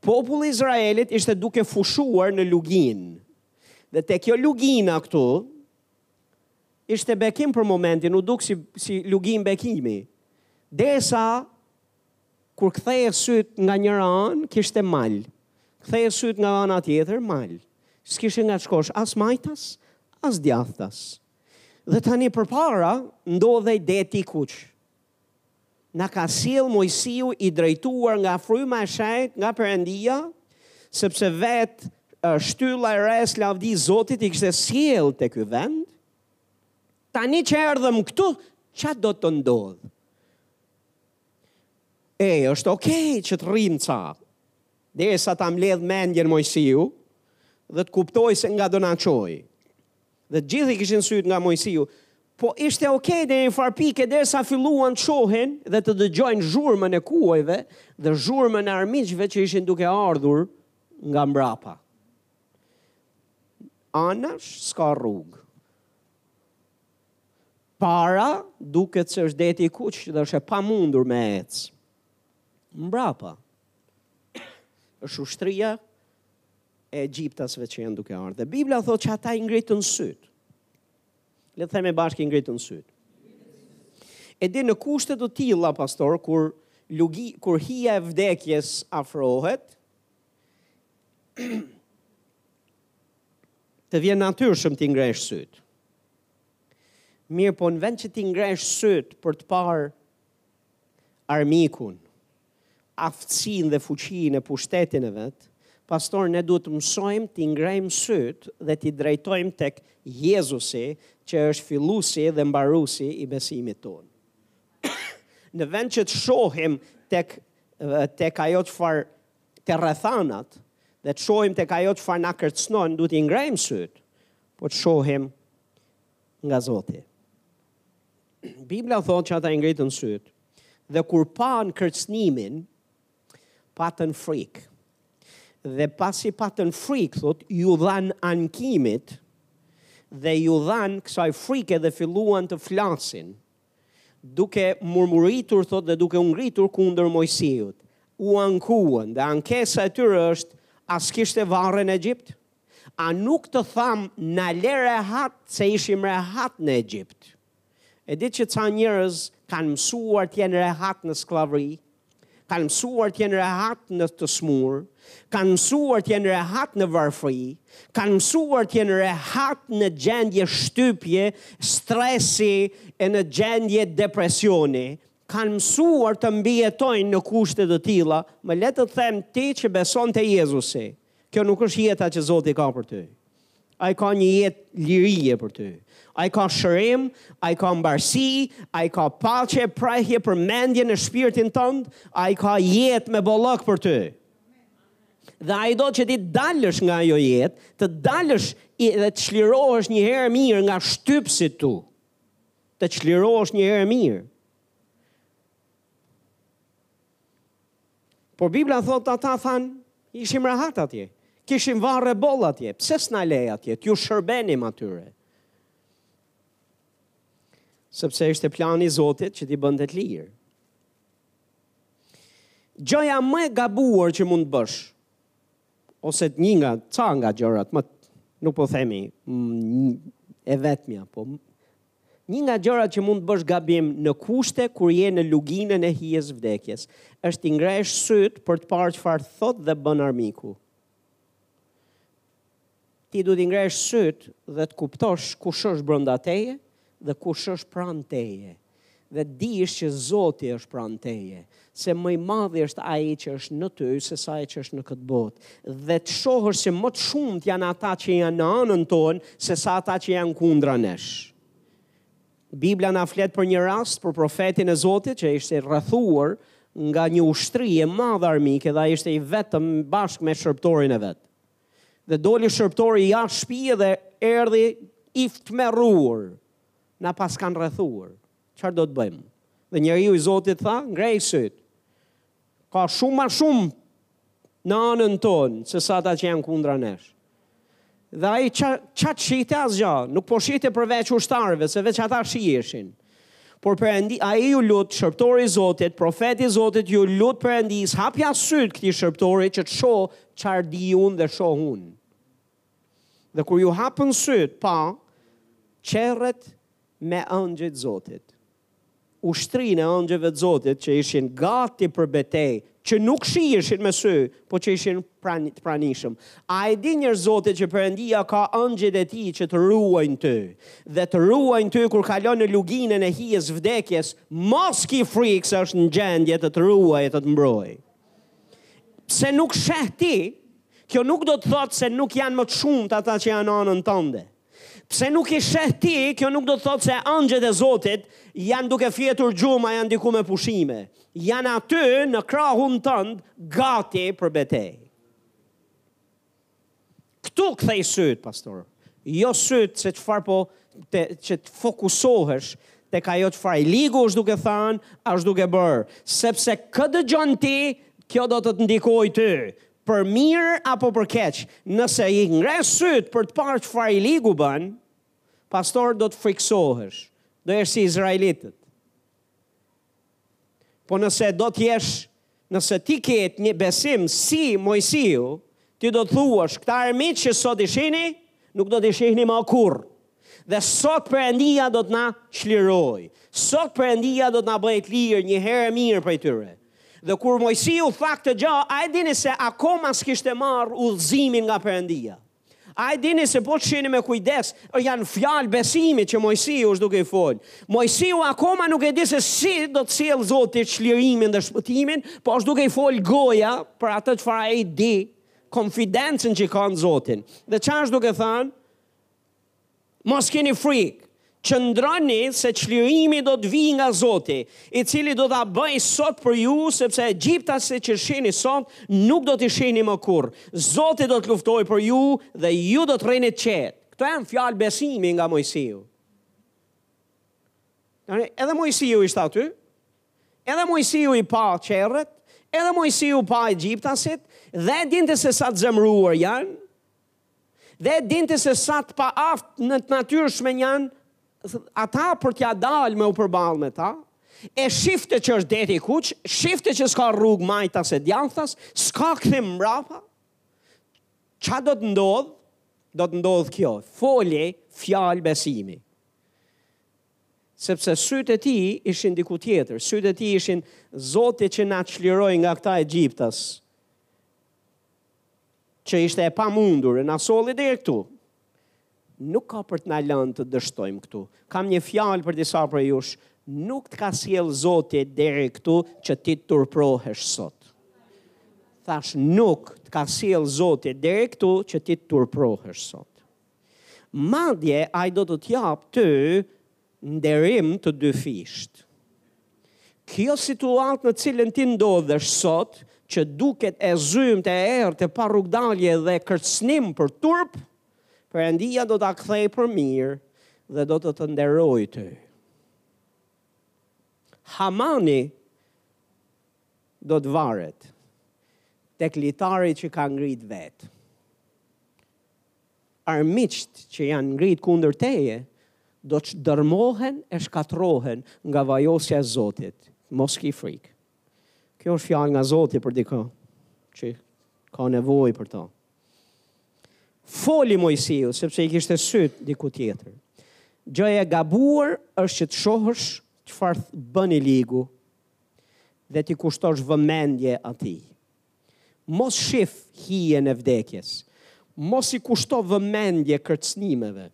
populli i Izraelit ishte duke fushuar në luginë. Dhe te kjo lugina këtu ishte bekim për momentin, u duk si si luginë bekimi. Derisa Kur ktheje sytë nga njëra anë, kishte mal. Ktheje sytë nga ana tjetër, mal. S'kishe nga të shkosh as majtas, as djathtas. Dhe tani përpara ndodhej deti i kuq. Na ka sjellë Moisiu i drejtuar nga fryma e shenjtë nga Perëndia, sepse vetë shtylla e resë, lavdi Zotit, i kishte sjellë te ky vend. Tani që erdhëm këtu, ça do të ndodhë? E, është ok që të rrimë ca, derisa ta mbledhë mendjen Moisiu dhe të kuptojë se nga do na çojë. Dhe të gjithë i kishin sytë nga Moisiu, po ishte ok deri një farë pike derisa filluan të shohin dhe të dëgjojnë zhurmën e kuajve dhe zhurmën e armiqve që ishin duke ardhur nga mbrapa. Anash s'ka rrugë. Para, duket se është deti i kuq dhe është e pamundur me ec. Mbrapa, është ushtria e egjiptasve që janë duke ardhur. Dhe Bibla thotë që ata i ngritën syt. Le të themi bashkë i ngritën syt. E di në kushte të tilla pastor kur lugi kur hija e vdekjes afrohet të vjen natyrshëm t'i ngresh syt. Mirëpo në vend që t'i ngresh syt për të parë armikun, aftësinë dhe fuqinë e pushtetin e vet, pastor ne duhet të mësojmë t'i ngrejmë syt dhe t'i drejtojmë tek Jezusi, që është fillusi dhe mbarusi i besimit tonë. në vend që të shohim tek tek ajo çfarë te rrethanat dhe të shohim tek ajo çfarë na kërcënon, duhet t'i ngrejmë syt Po të shohim nga Zoti. Bibla thotë që ata i ngritën sytë dhe kur panë kërcnimin, patën frikë. Dhe pasi patën frikë, thotë, iu dhanë ankimit dhe iu dhanë kësaj frike dhe filluan të flasin duke murmuritur thot dhe duke u ngritur kundër Mojsiut. U ankuan dhe ankesa e tyre është a s'kishte varre në Egjipt? A nuk të thamë na le rehat se ishim rehat në Egjipt? E dini që ca njerëz kanë mësuar të jenë rehat në skllavëri, kanë mësuar të jenë rehat në të smurë, kanë mësuar të jenë rehat në varfëri, kanë mësuar të jenë rehat në gjendje shtypje, stresi e në gjendje depresioni, kanë mësuar të mbijetojnë në kushte të tilla, më lër të them ti që beson te Jezusi, kjo nuk është jeta që Zoti ka për ty. Ai ka një jetë lirie për ty. Ai ka shërim, ai ka mbarësi, ai ka paqe, prehje për mendjen e shpirtin tënd, ai ka jetë me bollëk për ty. Dhe ai do që ti të dalësh nga ajo jetë, të dalësh dhe të çlirohesh një herë e mirë nga shtypësit e tu. Të çlirohesh një herë e mirë. Por Bibla thotë ata thanë, ishim rehat atje. Kishim varre boll atje. Pse s'na le atje? T'u shërbenim atyre. Sepse ishte plani i Zotit që t'i bënte të lirë. Gjëja më e gabuar që mund të bësh ose një nga ca nga gjërat më nuk po themi e vetmja, po një nga gjërat që mund të bësh gabim në kushte kur je në luginën e hijes vdekjes, është t'i ngresh syt për të parë çfarë thot dhe bën armiku. Ti duhet t'i ngresh sytë dhe të kuptosh kush është brenda teje dhe kush është pranë teje. Dhe të dish që Zoti është pranë teje, se më i madhi është ai që është në ty se sa ai që është në këtë botë. Dhe të shohësh se më të shumtë janë ata që janë në anën tonë se sa ata që janë kundra nesh. Bibla na flet për një rast për profetin e Zotit që ishte i rrethuar nga një ushtri e madhe armike dhe ai ishte i vetëm bashkë me shërbëtorin e vet. Dhe doli shërbëtori jashtë shpie dhe erdhi i tmerruar. Na paskan rrethuar. Çfarë do të bëjmë? Dhe njeriu i Zotit tha, ngrej sytë. Ka shumë ma shumë në anën tonë, se sa ata që janë kundra nesh. Dhe ai ça, ça të shihte asgja, nuk po shihte përveç ushtarëve, se veç ata shiheshin. Por Perëndi, ai iu lut, shërbëtori i Zotit, profeti i Zotit, iu lut Perëndisë, hapja sytë këtij shërbëtori që të shohë çfarë di unë dhe shoh unë. Dhe kur iu hapën sytë, pa, qerret me engjëjt e Zotit. Ushtrinë e engjëjve të Zotit që ishin gati për betejë që nuk shiheshin me sy, po që ishin pranë, të pranishëm. A e di njeri i Zotit që Perëndia ka engjëjt e tij që të ruajnë ty, dhe të ruajnë ty kur kalon në luginën e hijes së vdekjes, mos ki frikë se është në gjendje të të ruaj e të të mbrojë. Se nuk sheh ti, kjo nuk do të thotë se nuk janë më të shumtë ata që janë në anën tënde. Pse nuk i sheh ti, kjo nuk do të thotë se angjëjt e Zotit janë duke fjetur gjumë a janë diku me pushime. Janë aty në krahun tënd gati për betejë. Këtu ktheji sytë, pastor. Jo sytë se çfarë po të, që të fokusohesh tek ajo çfarë i ligu është duke thënë, është duke bërë, sepse kë dëgjon ti, kjo do të të ndikojë ty. Për mirë apo për keq, nëse i ngre sytë për të parë çfarë i ligu bën, pastor do të frikësohesh, do jesh si izraelitët. Po nëse do të jesh, nëse ti ke një besim si Moisiu, ti do të thuash, këta armiqtë që sot i shihni, nuk do t'i shihni më kurrë. Dhe sot Perëndia do të na çlirojë. Sot Perëndia do të na bëjë të lirë një herë e mirë prej tyre. Dhe kur Moisiu tha këtë gjë, a e dini se akoma s'kishte marrë udhëzimin nga Perëndia? A e dini se po të shihni me kujdes, janë fjalë besimi që Moisiu është duke i fol. Moisiu akoma nuk e di se si do të sjellë Zoti çlirimin dhe shpëtimin, po është duke i fol goja për atë çfarë ai di, konfidencën që ka në Zotin. Dhe çfarë është duke thënë? Mos keni frikë, qëndroni se çlirimi do të vijë nga Zoti, i cili do ta bëjë sot për ju, sepse egjiptasit që shihni sot, nuk do t'i shihni më kurrë. Zoti do të luftojë për ju dhe ju do të rrini të qetë. Këto janë fjalë besimi nga Moisiu. Tani, edhe Moisiu ishte aty, edhe Moisiu i pa qerret, edhe Moisiu pa egjiptasit, dhe e dinte se sa të zemruar janë, Dhe e dinte se sa të paaftë në të natyrshme janë ata për t'ia dalë me u përballë me ta, e shifte që është deti i kuq, shifte që s'ka rrugë majtas e djathtas, s'ka kthim mbrapa. Ça do të ndodhë? Do të ndodhë kjo. Foli, fjalë besimi. Sepse sytë e tij ishin diku tjetër, sytë e tij ishin: Zoti që na çliroi nga këta egjiptas. që ishte e pamundur, e na solli deri këtu. Nuk ka për të na lënë të dështojmë këtu. Kam një fjalë për disa prej jush, nuk të ka sjellë Zoti deri këtu që ti të turprohesh sot. Thashë, nuk të ka sjellë Zoti deri këtu që ti të turprohesh sot. Madje, ai do të të japë ty Nderim të dyfishtë. Kjo situatë në cilën ti ndodhesh sot, që duket e zymtë, e errët, e pa rrugëdalje dhe kërcënim për turp, Perëndia do ta kthejë për mirë dhe do të të nderojë ty. Hamani do të varet tek litari që ka ngrit vetë. Armiqtë që janë ngritë kundër teje, do të dërrmohen e shkatërrohen nga vajosja e Zotit. Mos ki frikë. Kjo është fjalë nga Zoti për dikë që ka nevojë për të. Foli Moisiu, sepse i kishte sytë diku tjetër. Gjëja e gabuar është që të shohësh çfarë bën i ligu dhe t'i kushtosh vëmendje atij. Mos shif hijen e vdekjes. Mos i kushto vëmendje kërcënimeve,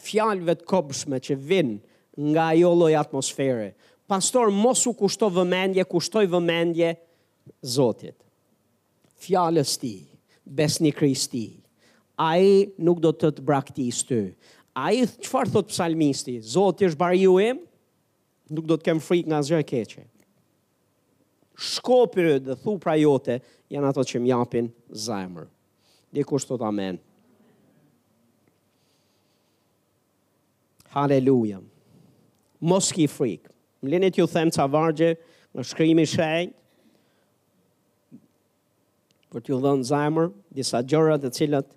fjalëve të kobshme që vijnë nga ajo lloj atmosfere. Pastor, mos u kushto vëmendje, kushtoji vëmendje Zotit. Fjalës tij, besnikërisë tij. Ai nuk do të të braktisë ty. Ai çfarë thotë psalmisti? Zoti është bariu im, nuk do të kem frikë nga asgjë e keqe. Shkopi dhe thupra jote janë ato që më japin zemër. Dikush thotë amen. Haleluja. Mos ki frikë. Më lini t'ju them ca vargje në shkrimin e shenjtë, për t'ju dhënë zemër, disa gjëra të cilat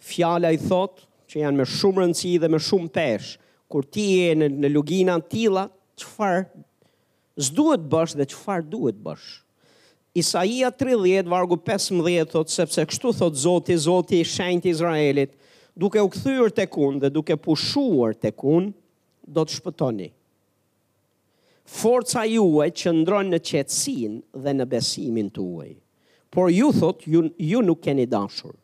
fjala i thotë që janë me shumë rëndësi dhe me shumë peshë. Kur ti je në, në lugina të tilla, çfarë S'duhet të bësh dhe çfarë duhet të bësh. Isaia tridhjetë vargu pesëmbëdhjetë thotë, Sepse kështu thotë Zoti, Zoti i shenjtë i Izraelit, Duke u kthyer tek unë dhe duke pushuar tek unë, do të shpëtoni. Forca juaj qëndron në qetësinë dhe në besimin tuaj. Por ju thotë, ju, ju nuk keni dashur.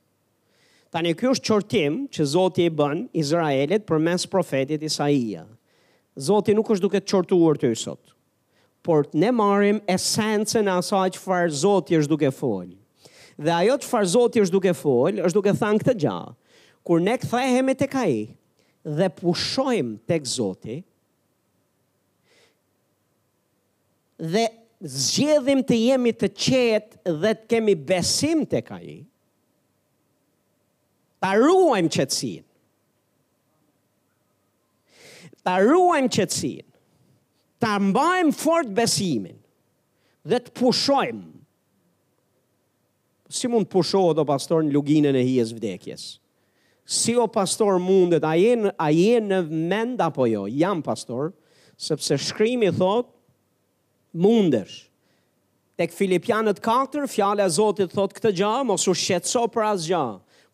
Tani ky është qortim që Zoti i bën Izraelit përmes profetit Isaia. Zoti nuk është duke të qortuar ty sot. Por ne marrim esencën e asaj çfarë Zoti është duke fol. Dhe ajo çfarë Zoti është duke fol, është duke thanë këtë gja. Kur ne kthehemi tek Ai dhe pushojmë tek Zoti, dhe zgjedhim të jemi të qetë dhe të kemi besim tek Ai, ta ruajmë qetësinë. Ta ruajmë qetësinë. Ta mbajmë fort besimin dhe të pushojmë Si mund të pushohet o pastor në luginën e hijes vdekjes? Si o pastor mundet, a je, a je në mend apo jo? Jam pastor, sepse shkrimi thotë, mundesh. Tek Filipianët 4, fjala e Zotit thotë këtë gja, mos u shqetëso për asgja,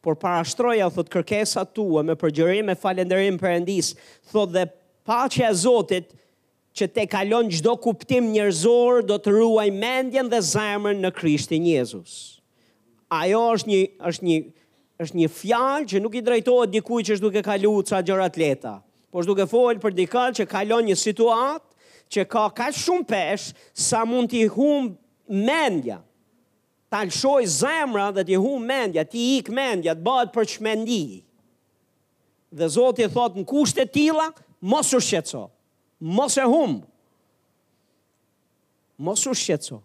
por parashtroja thotë kërkesat tua me përgjërim e falënderim Perëndisë, thotë dhe paqja e Zotit, që tejkalon çdo kuptim njerëzor do të ruajë mendjen dhe zemrën në Krishtin Jezus. Ajo është një është një është një fjalë që nuk i drejtohet dikujt që është duke kalu ca gjëra të lehta, por është duke folë për dikë që kalon një situatë që ka kaq shumë peshë sa mund t'i humbë mendja. Ta lëshojë zemra dhe t'i humbë mendja, t'i ikë mendja, të bëhet për çmendinë. Dhe Zoti thotë në kushte të tilla, mos u shqetëso. Mos e humb! Mos u shqetëso.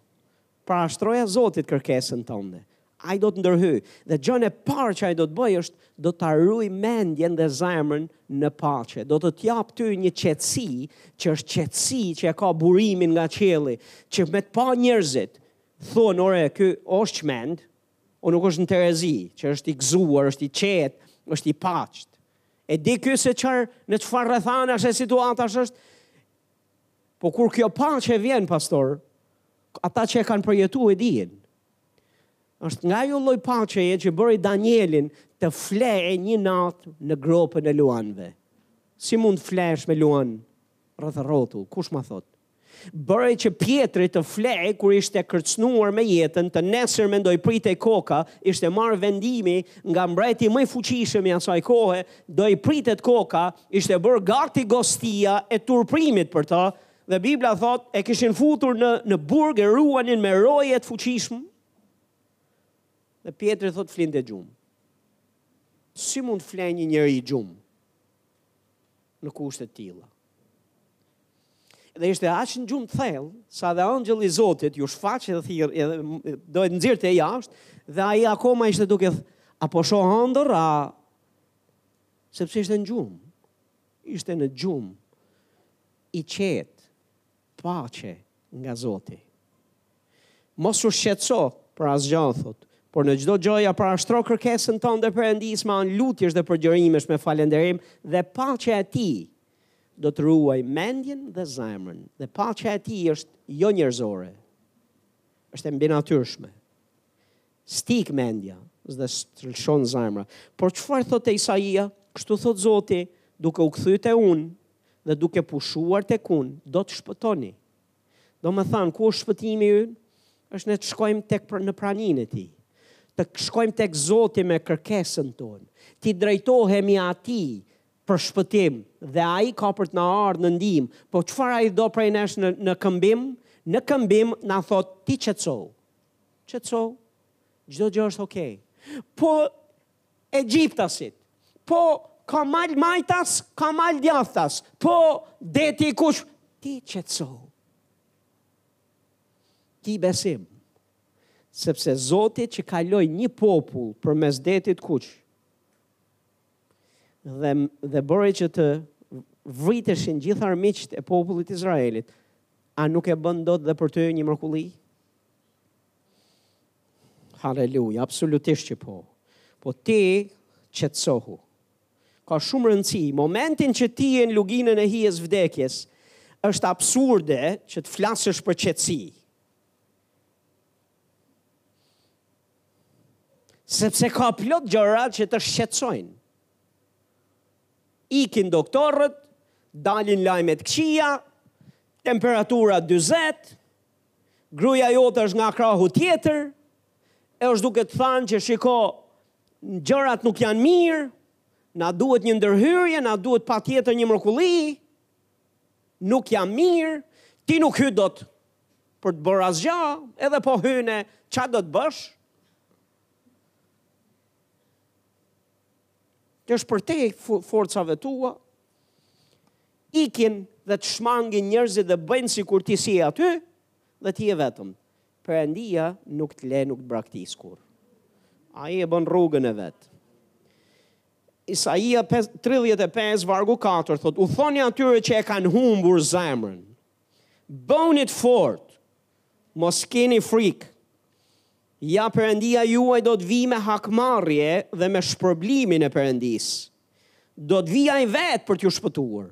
Parashtroja Zotit kërkesën tënde. Ai do të ndërhyjë dhe gjënë e parë që ai do të bëjë është do ta ruajë mendjen dhe zemrën në paqe. Do të të japë ty një qetësi që është qetësi që e ka burimin nga qielli, që me të pa njerëzit thonë ore ky është çmend, o nuk është në terezi, që është i gëzuar, është i qetë, është i paqtë. E di ky se çfarë në çfarë rrethanash e situatash është. Po kur kjo paqe vjen pastor, ata që e kanë përjetuar e dinë. Është nga ajo lloj paqeje që bëri Danielin të flejë një natë në gropën e luanëve. Si mund të flesh me luanë rreth rrotull? Kush ma thotë? Bëri që Pjetri të flejë kur ishte kërcënuar me jetën, të nesërmen do i pritej koka, ishte marrë vendimi nga mbreti më i fuqishëm i asaj kohe, do i pritet koka, ishte bërë gati gostia e turprimit për të, dhe Bibla thotë, e kishin futur në, në burg e ruanin me roje të fuqishme, dhe Pjetri thotë flinte gjumë. Si mund të flejë një njeri gjumë? në kushte të tilla. Dhe ishte aq në gjumë të thellë, sa dhe engjëlli i Zotit iu shfaq dhe thirë, edhe do e nxirrte jashtë, dhe ai akoma ishte duke thë, a po shoh andërr, a... Sepse ishte në gjumë, ishte në gjumë, i qetë, Paqe nga Zoti. Mos u shqetëso për asgjë, thotë, por në çdo gjë ia parashtro kërkesën tënde Perëndisë me anë lutjesh dhe përgjërimesh me falënderim dhe paqja e Tij do të ruajë mendjen dhe zemrën dhe paqja e Tij është jo njerëzore, është e mbinatyrshme. S'tik mendja, dhe s't'lëshon zemra. Por çfarë thotë Isaia? Kështu thotë Zoti, duke u kthyer te unë dhe duke pushuar tek unë, do të shpëtoni. Domethënë, ku është shpëtimi ynë? Është ne të shkojmë tek në praninë e tij. Të shkojmë tek Zoti me kërkesën tonë. T'i drejtohemi atij për shpëtim dhe ai ka për të na ardhur në ndihmë. Po çfarë ai do prej nesh në në këmbim? Në këmbim na thotë ti qetësohu. Qetësohu. Çdo gjë është okay. Po egjiptasit. Po ka mal majtas, ka mal djathtas. Po deti i Kuq ti qetësohu. Ki besim. Sepse Zoti që kaloi një popull përmes detit Kuq dhe dhe bëri që të vriteshin gjithë armiqtë e popullit të Izraelit, a nuk e bën dot dhe për ty një mrekulli? Haleluja, absolutisht që po. Po ti qetësohu. Ka shumë rëndësi. Momentin që ti je në luginën e hijes vdekjes, është absurde që të flasësh për qetësi. Sepse ka plot gjëra që të shqetësojnë. Ikin doktorët, dalin lajme të këqija, temperatura 40, gruja jote është nga krahu tjetër, e është duke të thanë që shiko, gjërat nuk janë mirë, na duhet një ndërhyrje, na duhet patjetër një mrekulli, nuk jam mirë, ti nuk hy dot për të bërë asgja, edhe po hyne, ça do të bësh? Është përtej forcave tua, ikin dhe të shmangin njerëzit dhe bëjnë sikur ti s'je aty dhe ti je vetëm. Perëndia nuk të le, nuk të braktis kurrë. Ai e bën rrugën e vet. Isaia 35, vargu 4, thotë, u thoni atyre që e kanë humbur zemrën, bëhuni të fortë, mos kini frikë, Ja Perëndia juaj do të vijë me hakmarrje dhe me shpërblimin e Perëndisë. Do të vijë Ai vetë për t'ju shpëtuar.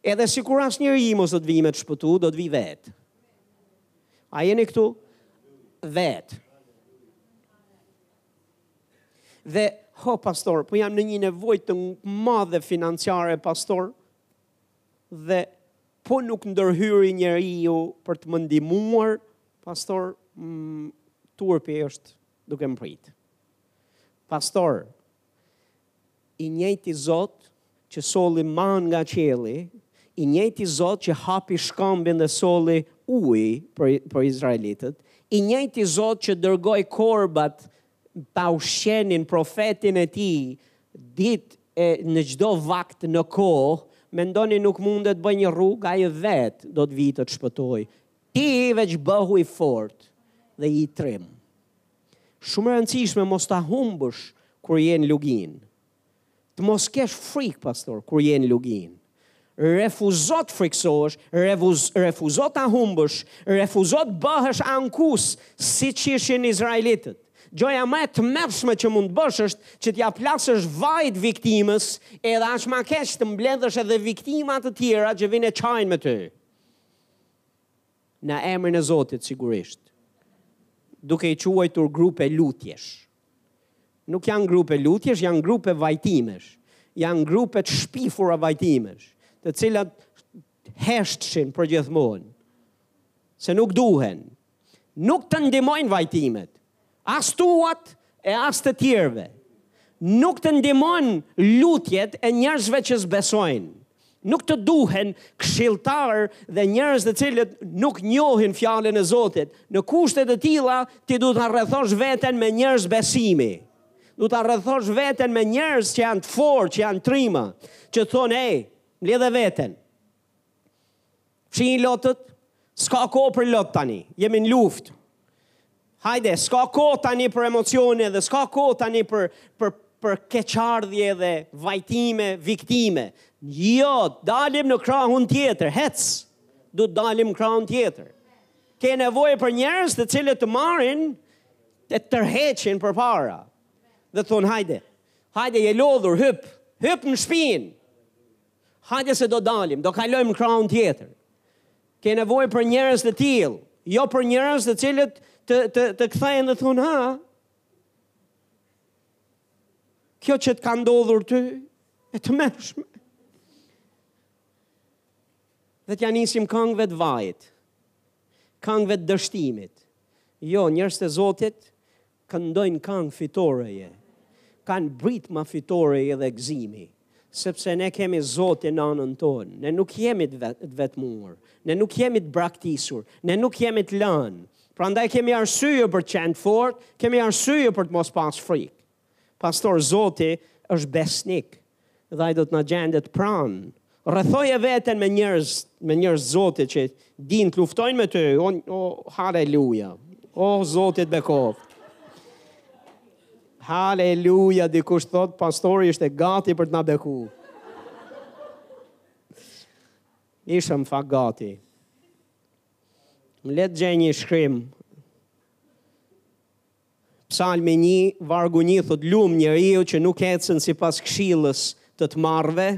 Edhe sikur asnjeri mos do të vijë me të shpëtu, do të vijë vetë. A jeni këtu? Vetë. Dhe, ho, pastor, po jam në një nevojë të madhe financiare, pastor, dhe po nuk ndërhyri njeriu për të më ndihmuar, pastor, mm, turpi është duke më prit. Pastor, i njëjti Zot që solli man nga qielli, i njëjti Zot që hapi shkambin dhe solli ujë për për izraelitët, i njëjti Zot që dërgoi korbat ta ushqenin profetin e tij ditë e në çdo vakt në kohë, mendoni nuk mund të bëjë një rrugë ai vetë do të vijë të të shpëtojë. Ti veç bëhu i fortë dhe ji trim. Shumë e rëndësishme mos ta humbësh kur je në luginë. Të mos kesh frikë, pastor, kur je në luginë. Refuzo të frikësohesh, refuzo ta humbësh, refuzo të bëhesh ankues, siç ishin Izraelitët. Gjoja më e tmerrshme që mund të bësh është që t'ia plasësh vajt viktimës edhe ashtë ma keq të mbledhësh edhe viktima të tjera që vijnë e qajnë me ty. Në emrin e Zotit sigurisht. Duke i quajtur grupe lutjesh. Nuk janë grupe lutjesh, janë grupe vajtimesh. Janë grupe të shpifura vajtimesh, të cilat heshtshin përgjithmonë. Se nuk duhen. Nuk të ndihmojnë vajtimet. As tuat e as të tjerëve. Nuk të ndihmojnë lutjet e njerëzve që s'besojnë. Nuk të duhen këshilltarë dhe njerëz të cilët nuk njohin Fjalën e Zotit. Në kushte të tilla, ti duhet ta rrethosh veten me njerëz besimi. Duhet ta rrethosh veten me njerëz që janë të fortë, që janë trima, që të thonë, Ej, mblidhe veten. Fshi lotët, s'ka kohë për lot tani, jemi në luftë. Hajde, s'ka kohë tani për emocione dhe s'ka kohë tani për, për, për keqardhje dhe vajtime, viktime. Jo, dalim në krahun tjetër, hec, duhet dalim në krahun tjetër. Ke nevojë për njerëz të cilët të marrin, të tërheqin përpara. Dhe të thonë, hajde, hajde, je lodhur, hyp, hyp në shpinë. Hajde se do dalim, do kalojmë në krahun tjetër. Ke nevojë për njerëz të tillë, jo për njerëz të cilët të të të kthehen dhe thonë, "Ha, kjo që të ka ndodhur ty, e tmerrshme. Dhe t'ja nisim kangëve të vajit, kangëve të dështimit. Jo, njerëz të zotit, Këndojnë kangë fitoreje, kanë britma fitoreje dhe gëzimi, sepse ne kemi Zotin në anën tonë, ne nuk jemi të vetmuar, ne nuk jemi të braktisur, ne nuk jemi të lënë. Prandaj kemi arsye për të qenë fortë, kemi arsye për të mos pas frikë. Pastor Zoti është besnik. dhe ai do të na gjendet pranë. Rrethoje veten me njerëz, me njerëz Zoti që dinë të luftojnë me ty. O, o haleluja. O Zoti t'bekoftë. Haleluja, dikush thot pastori ishte gati për të na beku. Isha fare gati. Më le të gjej një shkrim Psalmi një, vargu një thotë, Lum njeriu që nuk ecën sipas këshillës të të marrëve,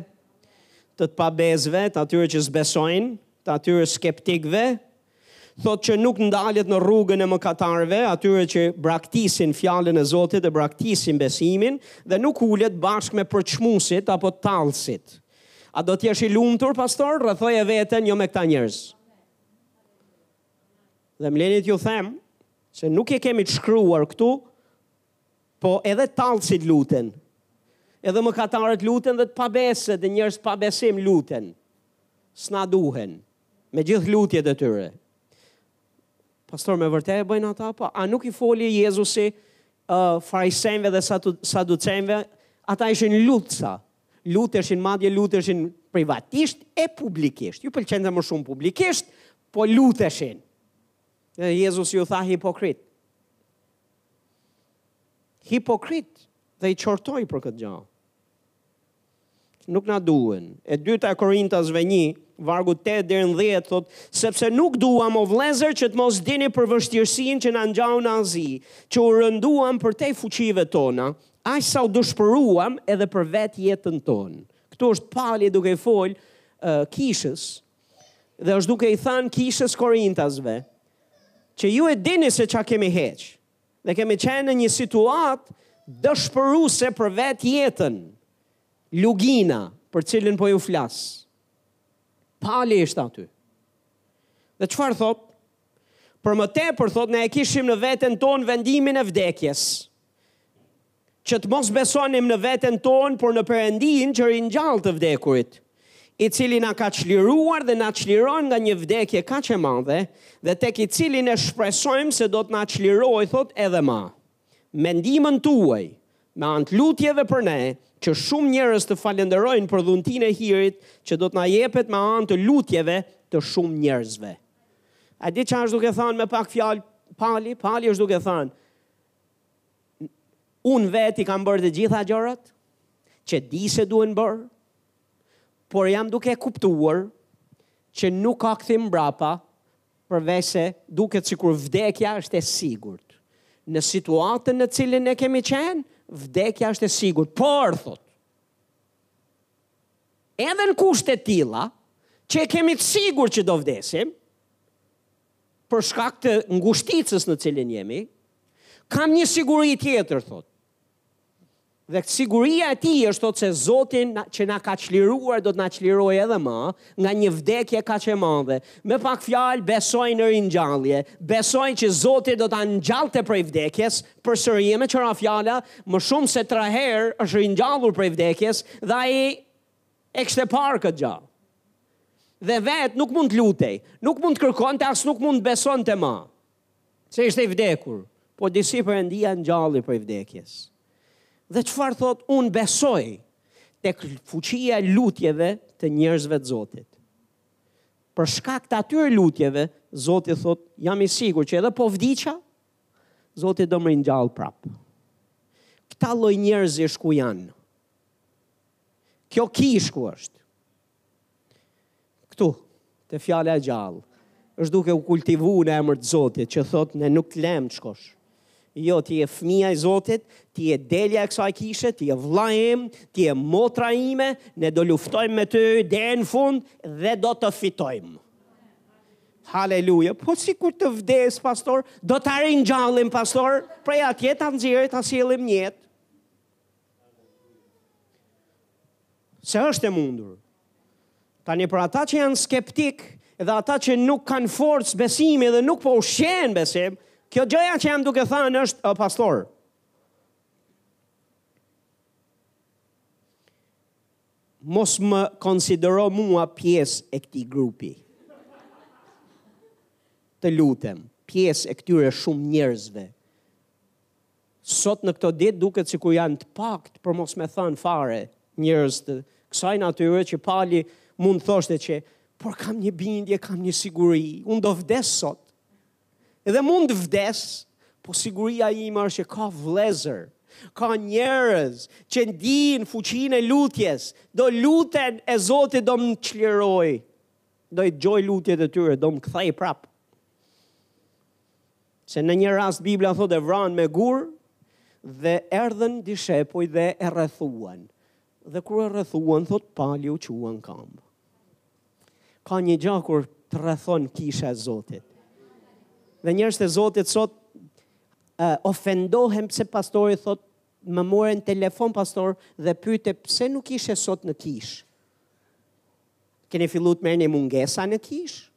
të të pabesëve, të atyre që s'besojnë, të atyre skeptikëve, thotë që nuk ndalet në rrugën e mëkatarëve, atyre që braktisin fjalën e Zotit dhe braktisin besimin dhe nuk ulet bashkë me përçmuesit apo tallësit. A do të jesh i lumtur, pastor? Rrethoje veten jo me këta njerëz. Dhe më leni t'ju them se nuk e kemi të shkruar këtu, po edhe tallësit luten. Edhe mëkatarët luten dhe të pabesët dhe njerëz pa besim luten. S'na duhen me gjithë lutjet e tyre. Pastor, me vërtet e bëjnë ata, pa? A nuk i foli Jezusi uh, farisenjve dhe saducenjve? Ata ishin lutësa, luteshin madje luteshin privatisht e publikisht. Ju pëlqente më shumë publikisht, po luteshin. Dhe Jezusi ju tha hipokritë. Hipokritë dhe i qortoi për këtë gja. Nuk na duhen. E dyta e Korintasve një, vargu 8 deri në 10, thot, sepse nuk duam o vëllezër që të mos dini për vështirësinë që na ngjau në Azi, që u rënduam përtej fuqive tona, Aq sa u dëshpëruam edhe për vetë jetën tonë. Këtu është Pali duke i folë uh, kishës dhe është duke i thanë kishës korintasve që ju e dini se ça kemi heq dhe kemi qenë në një situatë dëshpëruse për vetë jetën, lugina për cilin po ju flas. Pali ishte aty. Dhe çfarë thotë? Për më tepër thotë, ne e kishim në veten tonë vendimin e vdekjes. që të mos besonim në veten tonë, por në Perëndin që ringjall të vdekurit, i cili na ka çliruar dhe na çliron nga një vdekje kaq e madhe, dhe tek i cili ne shpresojmë se do të na çlirojë, thotë edhe ma. Me ndihmën tuaj, me anë të lutjeve për ne, që shumë njerëz të falënderojnë për dhuntinë e hirit që do të na jepet me anë të lutjeve të shumë njerëzve. A di ça është duke thënë me pak fjalë Pali? Pali është duke thënë, Unë vetë i kam bërë të gjitha gjërat që di se duhen bërë, por jam duke e kuptuar që nuk ka kthim mbrapa, përveç se duket sikur vdekja është e sigurt. Në situatën në cilin e kemi qenë, vdekja është e sigurt, por thotë. Edhe në kushte të tilla, që e kemi të sigurt që do vdesim, për shkak të ngushticës në cilin jemi, kam një siguri tjetër, thotë. Dhe siguria e tij është thotë se Zoti që na ka çliruar, do të na çlirojë edhe ma, nga një vdekje kaq e madhe. Me pak fjalë, besoj në ringjallje, besoj që Zoti do ta ngjallte prej vdekjes, përsëri me qëra fjala, më shumë se tre herë është ringjallur prej vdekjes, dhe ai E kishte parë këtë gjë. Dhe vetë nuk mund të lutej, nuk mund të kërkonte, as nuk mund të besonte më. Se ishte i vdekur, por disi Perëndia e ngjalli prej vdekjes. Dhe çfarë thotë, unë besoj te fuqia e lutjeve të njerëzve të Zotit. Për shkak të atyre lutjeve, Zoti thotë, jam i sigurt që edhe po vdiqa, Zoti do më ringjallë prapë. Këta lloj njerëzish ku janë, Kjo kishë ku është? Këtu, te Fjala e Gjallë, është duke u kultivu në emër të Zotit, që thotë ne nuk të lemë të shkosh. Jo, ti je fëmija i Zotit, ti je delja e kësaj kishe, ti je vllai im, ti je motra ime, ne do luftojmë me ty deri në fund dhe do të fitojmë. Haleluja, po sikur të vdes, pastor, do ta ringjallim, pastor, prej atje ta nxjerrim, ta sjellim në jetë. Se është e mundur. Tani për ata që janë skeptik dhe ata që nuk kanë forcë besimi dhe nuk po ushqejnë besim, kjo gjëja që jam duke thënë është o pastor. Mos më konsidero mua pjesë e këtij grupi. Të lutem, pjesë e këtyre shumë njerëzve Sot në këto ditë duket sikur janë të paktë, për mos me thënë fare, njerëz të kësaj natyre që Pali mund të thoshte që por kam një bindje, kam një siguri, unë do vdes sot. Edhe mund të vdes, po siguria ime është që ka vëllezër, ka njerëz që ndiejnë fuqinë e lutjes, do luten e Zoti do më çlirojë, do dëgjojë lutjet e tyre, do më kthejë prapë. Se në një rast Bibla thotë e vranë me gurë dhe erdhën dishepujt dhe e rrethuan. Dhe kur e rrethuan thotë Pali u çua n'kamb. Ka një gja kur të rrethon kisha e Zotit. Dhe njerëzit e Zotit sot uh, ofendohen pse pastori thotë më morën në telefon pastor dhe pyete pse nuk ishe sot në kishë. Keni fillu të merrni mungesa në kishë?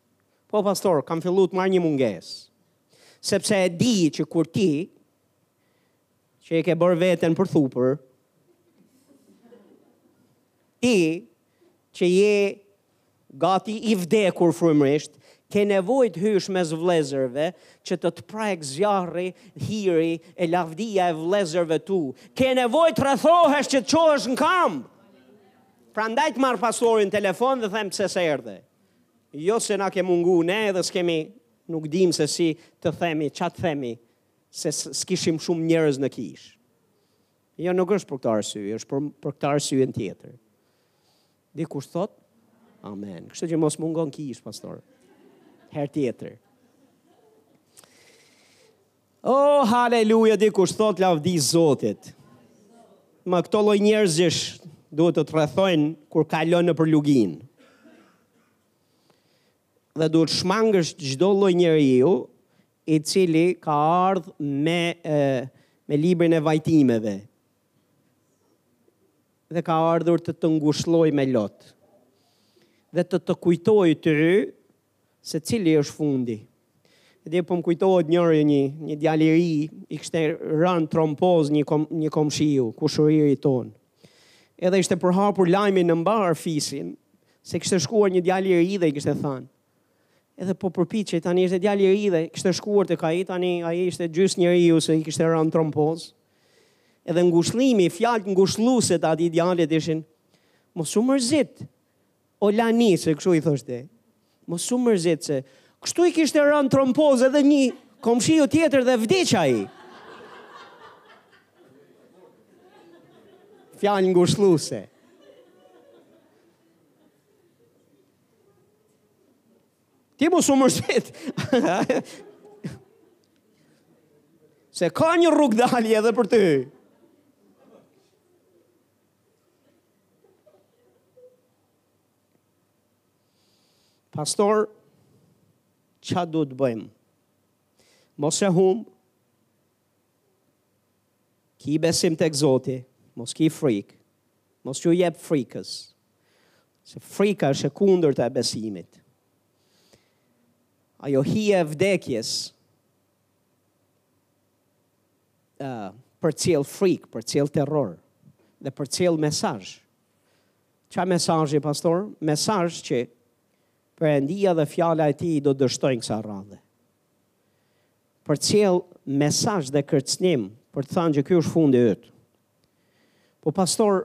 Po pastor, kam fillu të marr një mungesë. Sepse e di që kur ti që e ke bërë veten për thupër, ti që je gati i vdekur frymërisht, ke nevojë të hysh mes vëllezërve që të të prekë zjarri, hiri e lavdia e vëllezërve tu. Ke nevojë të rrethohesh që të çohesh në kamb. Prandaj të merr pastori në telefon dhe them pse s'erdhe. Jo se na ke mungu ne dhe s'kemi nuk dimë se si të themi, ça të themi, se s'kishim shumë njerëz në kishë. Jo nuk është për këtë arsye, është për, për këtë arsyen tjetër. Dikush thotë Amen. Kështu që mos mungo në kishë, pastor. Herë tjetër. Oh, haleluja, dikush thotë lavdi Zotit. Me këto lloj njerëzish duhet të të rrethojnë kur kalon nëpër luginë. Dhe duhet të shmangësh çdo lloj njeriu i cili ka ardhur me e, me librin e vajtimeve. Dhe ka ardhur të të ngushëllojë me lot. Dhe të të kujtojë ty se cili është fundi. Dhe po më kujtohet njëri një, një djalë i ri, i kishte rënë trompoz një kom, një komshiu, kushëriri ton. Edhe ishte përhap lajmi në mbar fisin se kishte shkuar një djalë i ri dhe i kishte thënë. Edhe po përpiqej tani ishte djalë i ri dhe kishte shkuar tek ai, tani ai ishte gjys njeriu se i kishte rënë trompoz. Edhe ngushllimi, fjalët ngushëlluese të atij djalit ishin mos u mërzit. O lani se kështu i thoshte. Mos u mërzit se kështu i kishte rënë trompoz edhe një komshiu tjetër dhe vdiq ai. Fjalë ngushëlluese. Ti mos u mërzit. se ka një rrugëdalje edhe për ty. Pastor, ça do të bëjmë? Mos e humb, ki besim tek Zoti, mos ki frik, mos iu jep frikës, se frika është e kundërta e besimit. Ajo hije e vdekjes, përcjell frikë, përcjell terror dhe përcjell mesazh. Ça mesazhi pastor? Mesazh që Perëndia dhe fjala e tij do dështojnë kësaj radhe. Përcjell mesazh dhe kërcënim për të thënë që ky është fundi yt. Po pastor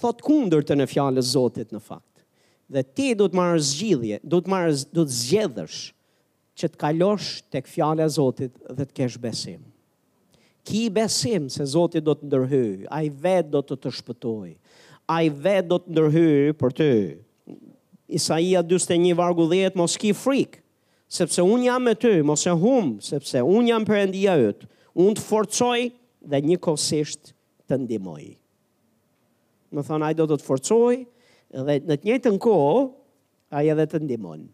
thot kundërtën fjala e Zotit në fakt. Dhe ti duhet të marrësh zgjidhje, duhet të marrësh duhet të zgjedhësh që të kalosh tek fjala e Zotit dhe të kesh besim. Ki besim se Zoti do të ndërhyjë, ai vetë do të të shpëtojë. Ai vetë do të ndërhyjë për ty. Isaia 41 vargu 10 mos ki frikë, sepse un jam me ty, mos e humb, sepse un jam Perëndia yt. Un të forcoj dhe njëkohësisht të ndihmoj. Me thënë ai do të të forcoj dhe në të njëjtën kohë ai edhe të ndihmon.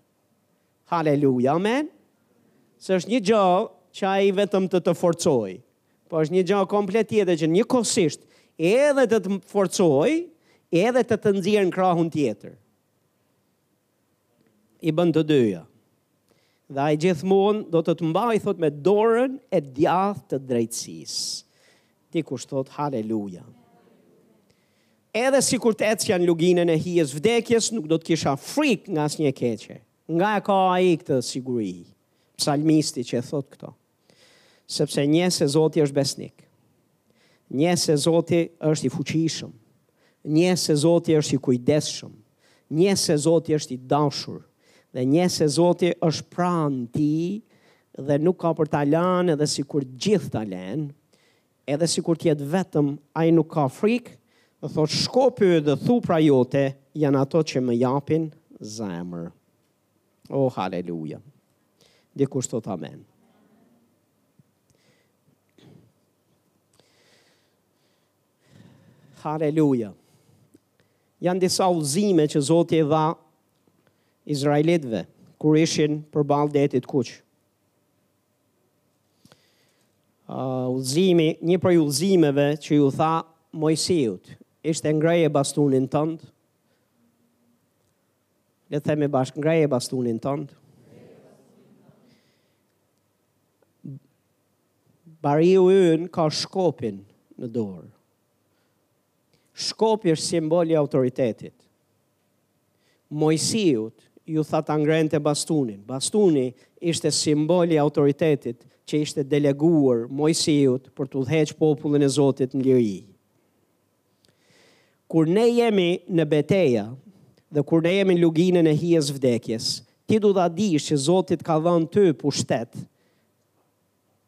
Haleluja, amen! Se është një gjë që ai vetëm të të forcojë, por është një gjë komplet tjetër që njëkohësisht edhe të të forcojë, edhe të të nxjerrë në krahun tjetër. I bën të dyja. Dhe ai gjithmonë do të të mbajë thot me dorën e djathtë të drejtësisë. Dikush thot haleluja. Edhe sikur të ecja në luginën e hijes vdekjes, nuk do të kisha frik nga asnjë keqe. Nga e ka ai këtë siguri, psalmisti që e thot këto. Sepse njeh se Zoti është besnik, njeh se Zoti është i fuqishëm, Njeh se Zoti është i kujdesshëm, njeh se Zoti është i dashur dhe njeh se Zoti është pranë tij dhe nuk ka për ta lënë edhe sikur të gjithë ta lënë, edhe sikur të jetë vetëm, ai nuk ka frikë, dhe thotë shkopi yt dhe thupra jote janë ato që më japin zemër. O oh, haleluja. Dikush thotë amen. Haleluja. Janë disa udhëzime që Zoti i dha izraelitëve kur ishin përballë Detit Kuq. Uh, udhëzimi, një prej udhëzimeve që iu tha Mojsiut, ishte ngreje bastunin tënd. Le të themi bashkë ngreje bastunin tënd. Bariu ynë ka shkopin në dorë. Shkopi është simbol i autoritetit. Mojsiut iu tha ta ngrente bastunin. Bastuni ishte simbol i autoritetit që ishte deleguar Mojsiut për të udhëheq popullin e Zotit në liri. Kur ne jemi në beteja dhe kur ne jemi në luginën e hijes vdekjes, ti do ta dish që Zoti të ka dhënë ty pushtet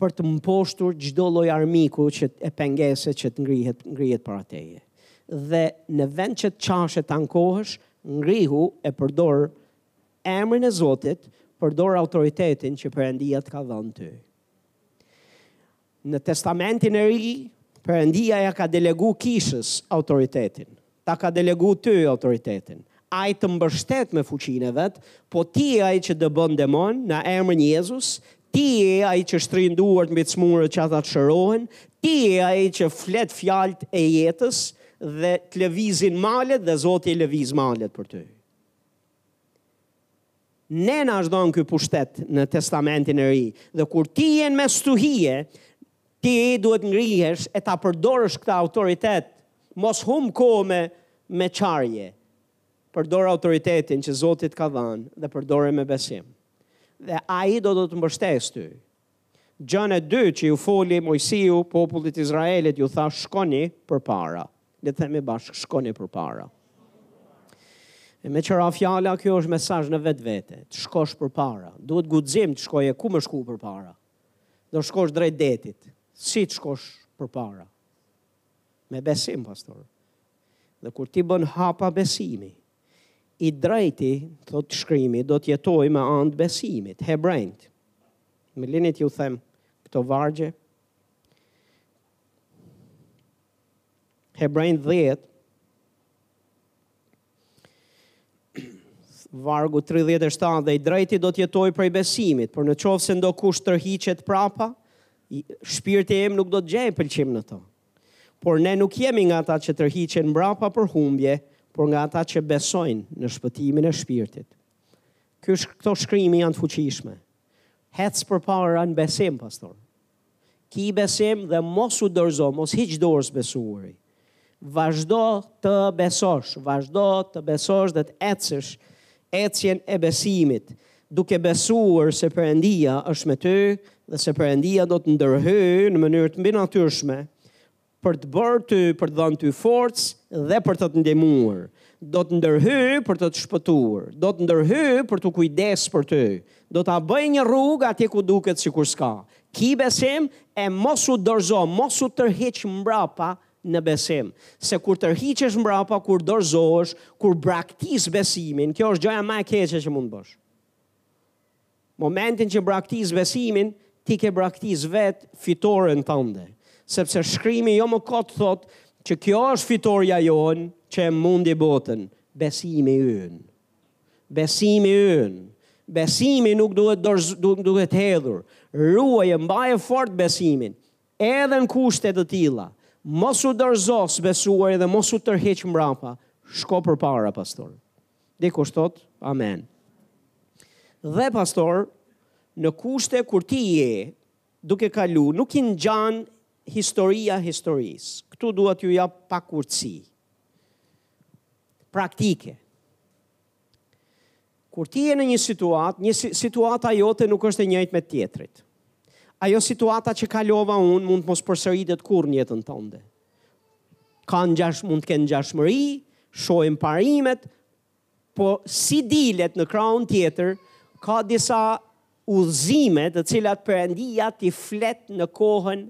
për të mposhtur çdo lloj armiku e pengese që të ngrihet ngrihet para teje. Dhe në vend që të qash e të ankohesh, ngrihu e përdor emrin e Zotit, përdor autoritetin që Perëndia të ka dhënë ty. Në Testamentin e Ri, Perëndia ia ka delegu kishës autoritetin. Ta ka delegu ty autoritetin. Ai të mbështet me fuqinë e vet, po ti je ai që dëbon demonët në emrin Jezus, ti je ai që shtrin duart mbi të smurët që ata të shërohen, ti je ai që flet fjalët e jetës dhe të lëvizin malet dhe Zoti i lëviz malet për ty. Ne na është dhënë ky pushtet në Testamentin e Ri, dhe kur ti je në mes stuhie, ti duhet ngrihesh e ta përdorësh këtë autoritet. Mos humb kohë me me qarje. Përdor autoritetin që Zoti të ka dhënë dhe përdore me besim. Dhe Ai do të të mbështesë ty. Gjënë e dytë që iu foli Mojsiu popullit Izraelit ju tha shkoni përpara. Le të themi bashkë shkoni përpara. E me qëra fjala, kjo është mesazh në vetvete, të shkosh përpara, duhet guxim të shkoj e ku me shku përpara, do shkosh drejt detit, si të shkosh përpara, me besim, pastor. Dhe kur ti bën hapa besimi, I drejti, thotë shkrimi, do të jetojë me anë të besimit, hebrenjtë. Më lini t'ju them këto vargje. Hebrenjtë 10, vargu 37 dhe i drejti do të jetojë prej besimit, por në qoftë se ndokush tërhiqet prapa, shpirti im nuk do të gjejë pëlqim në to. Por ne nuk jemi nga ata që tërhiqen mbrapa për humbje, por nga ata që besojnë në shpëtimin e shpirtit. Ky, këto shkrime janë të fuqishme. Hec përpara në besim, pastor. Ki besim dhe mos u dorëzo, mos hiq dorë së besuari. Vazhdo të besosh, vazhdo të besosh dhe të ecësh ecjen e besimit, duke besuar se Perëndia është me ty dhe se Perëndia do të ndërhyjë në mënyrë të mbinatyrshme për të bërë ty, për të dhënë ty forcë dhe për të të ndihmuar. Do të ndërhyjë për të të shpëtuar. Do të ndërhyjë për t'u kujdes për ty. Do ta bëjë një rrugë atje ku duket sikur s'ka. Ki besim e mos u dorëzo, mos u tërhiq mbrapa në besim, se kur tërhiqesh mbrapa, kur dorëzohesh, kur braktis besimin, kjo është gjaja ma e keqe që mund të bësh. Momentin që braktis besimin, ti ke braktis vetë fitoren tande, sepse shkrimi jo më kot thotë që kjo është fitorja jonë që e mundi botën, besimi ynë. Besimi ynë. Besimi nuk duhet, dorëz, duhet hedhur. Ruaje, mbaje fort besimin. Edhe në kushte të tilla, mos u dorëzo së besuari dhe mos u tërhiq mbrapa, shko përpara pastor. Dikush thotë, Amen. Dhe pastor, në kushte kur ti je duke kalu, nuk i ngjan historia historisë. Këtu dua t'ju jap pak urtësi praktike. Kur ti je në një situatë, një situata jote nuk është e njëjtë me t'tjetrit. Ajo situata që kalova unë mund të mos përsëritet kurrë në jetën tande. Ka ngjash mund të kenë ngjashmëri, shohim parimet, po si dilet në krahun tjetër, ka disa udhëzime të cilat Perëndia t'i flet në kohën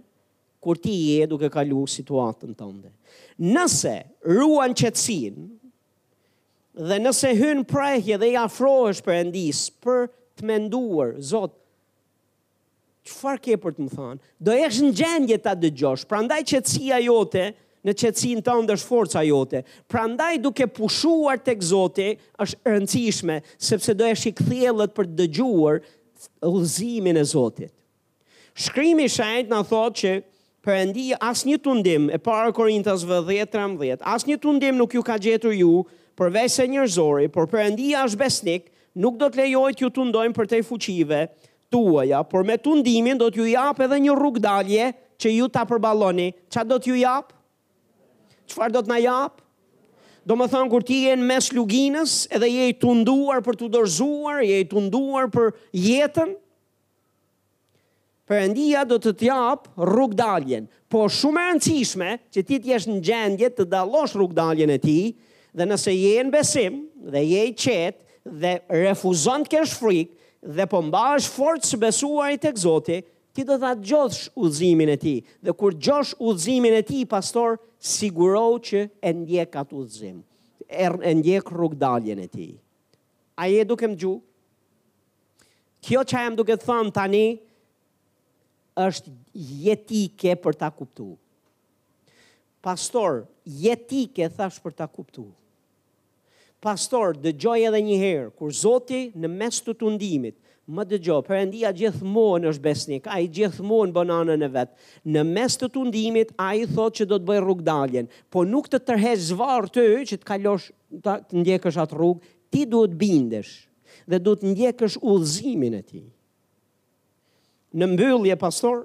kur ti je duke kalu situatën tande. Nëse ruan qetësinë, Dhe nëse hyn në prehje dhe i afrohesh Perëndisë për të menduar, Zot, çfarë ke për të më thanë? Do jesh në gjendje ta dëgjosh. Prandaj qetësia jote, në qetësinë tande është forca jote. Prandaj duke pushuar tek Zoti është e rëndësishme, sepse do jesh i kthjellët për të dëgjuar udhëzimin e Zotit. Shkrimi i shenjtë na thotë që Perëndia asnjë tundim, e para Korintasve dhjetë trembëdhjetë, asnjë tundim nuk ju ka gjetur ju, përveçse njerëzori, por Perëndia është besnik, nuk do të lejojë t'ju tundojnë përtej fuqive tuaja, por me tundimin do t'ju japë edhe një rrugëdalje që ju ta përballoni. Ça do t'ju japë? Çfarë do të na japë? Domethënë kur ti je në mes luginës edhe je i tunduar për t'u dorëzuar, je i tunduar për jetën, Perëndia do të të japë rrugëdaljen, po shumë e rëndësishme që ti të jesh në gjendje të dallosh rrugëdaljen e Tij, dhe nëse je në besim dhe je i qetë dhe refuzon të kesh frikë dhe po mbahesh fort së besuari tek Zoti, ti do ta dëgjosh udhëzimin e Tij, dhe kur dëgjosh udhëzimin e Tij, pastor, sigurohu që e ndjek atë udhëzim, e ndjek rrugëdaljen e Tij. A je duke më dëgju? Kjo ça jam duke thënë tani është jetike për ta kuptu. Pastor, jetike thashë për ta kuptu. Pastor, dëgjoje edhe një herë, kur Zoti në mes të tundimit, më dëgjo, Perëndia gjithmonë është besnik, ai gjithmonë bën anën e vet. Në mes të tundimit, ai thotë që do të bëjë rrugëdaljen, po nuk të tërheq zvarrë ty që të kalosh, të ndjekësh atë rrugë, ti duhet të bindesh. dhe duhet të ndjekësh udhëzimin e tij. Në mbyllje pastor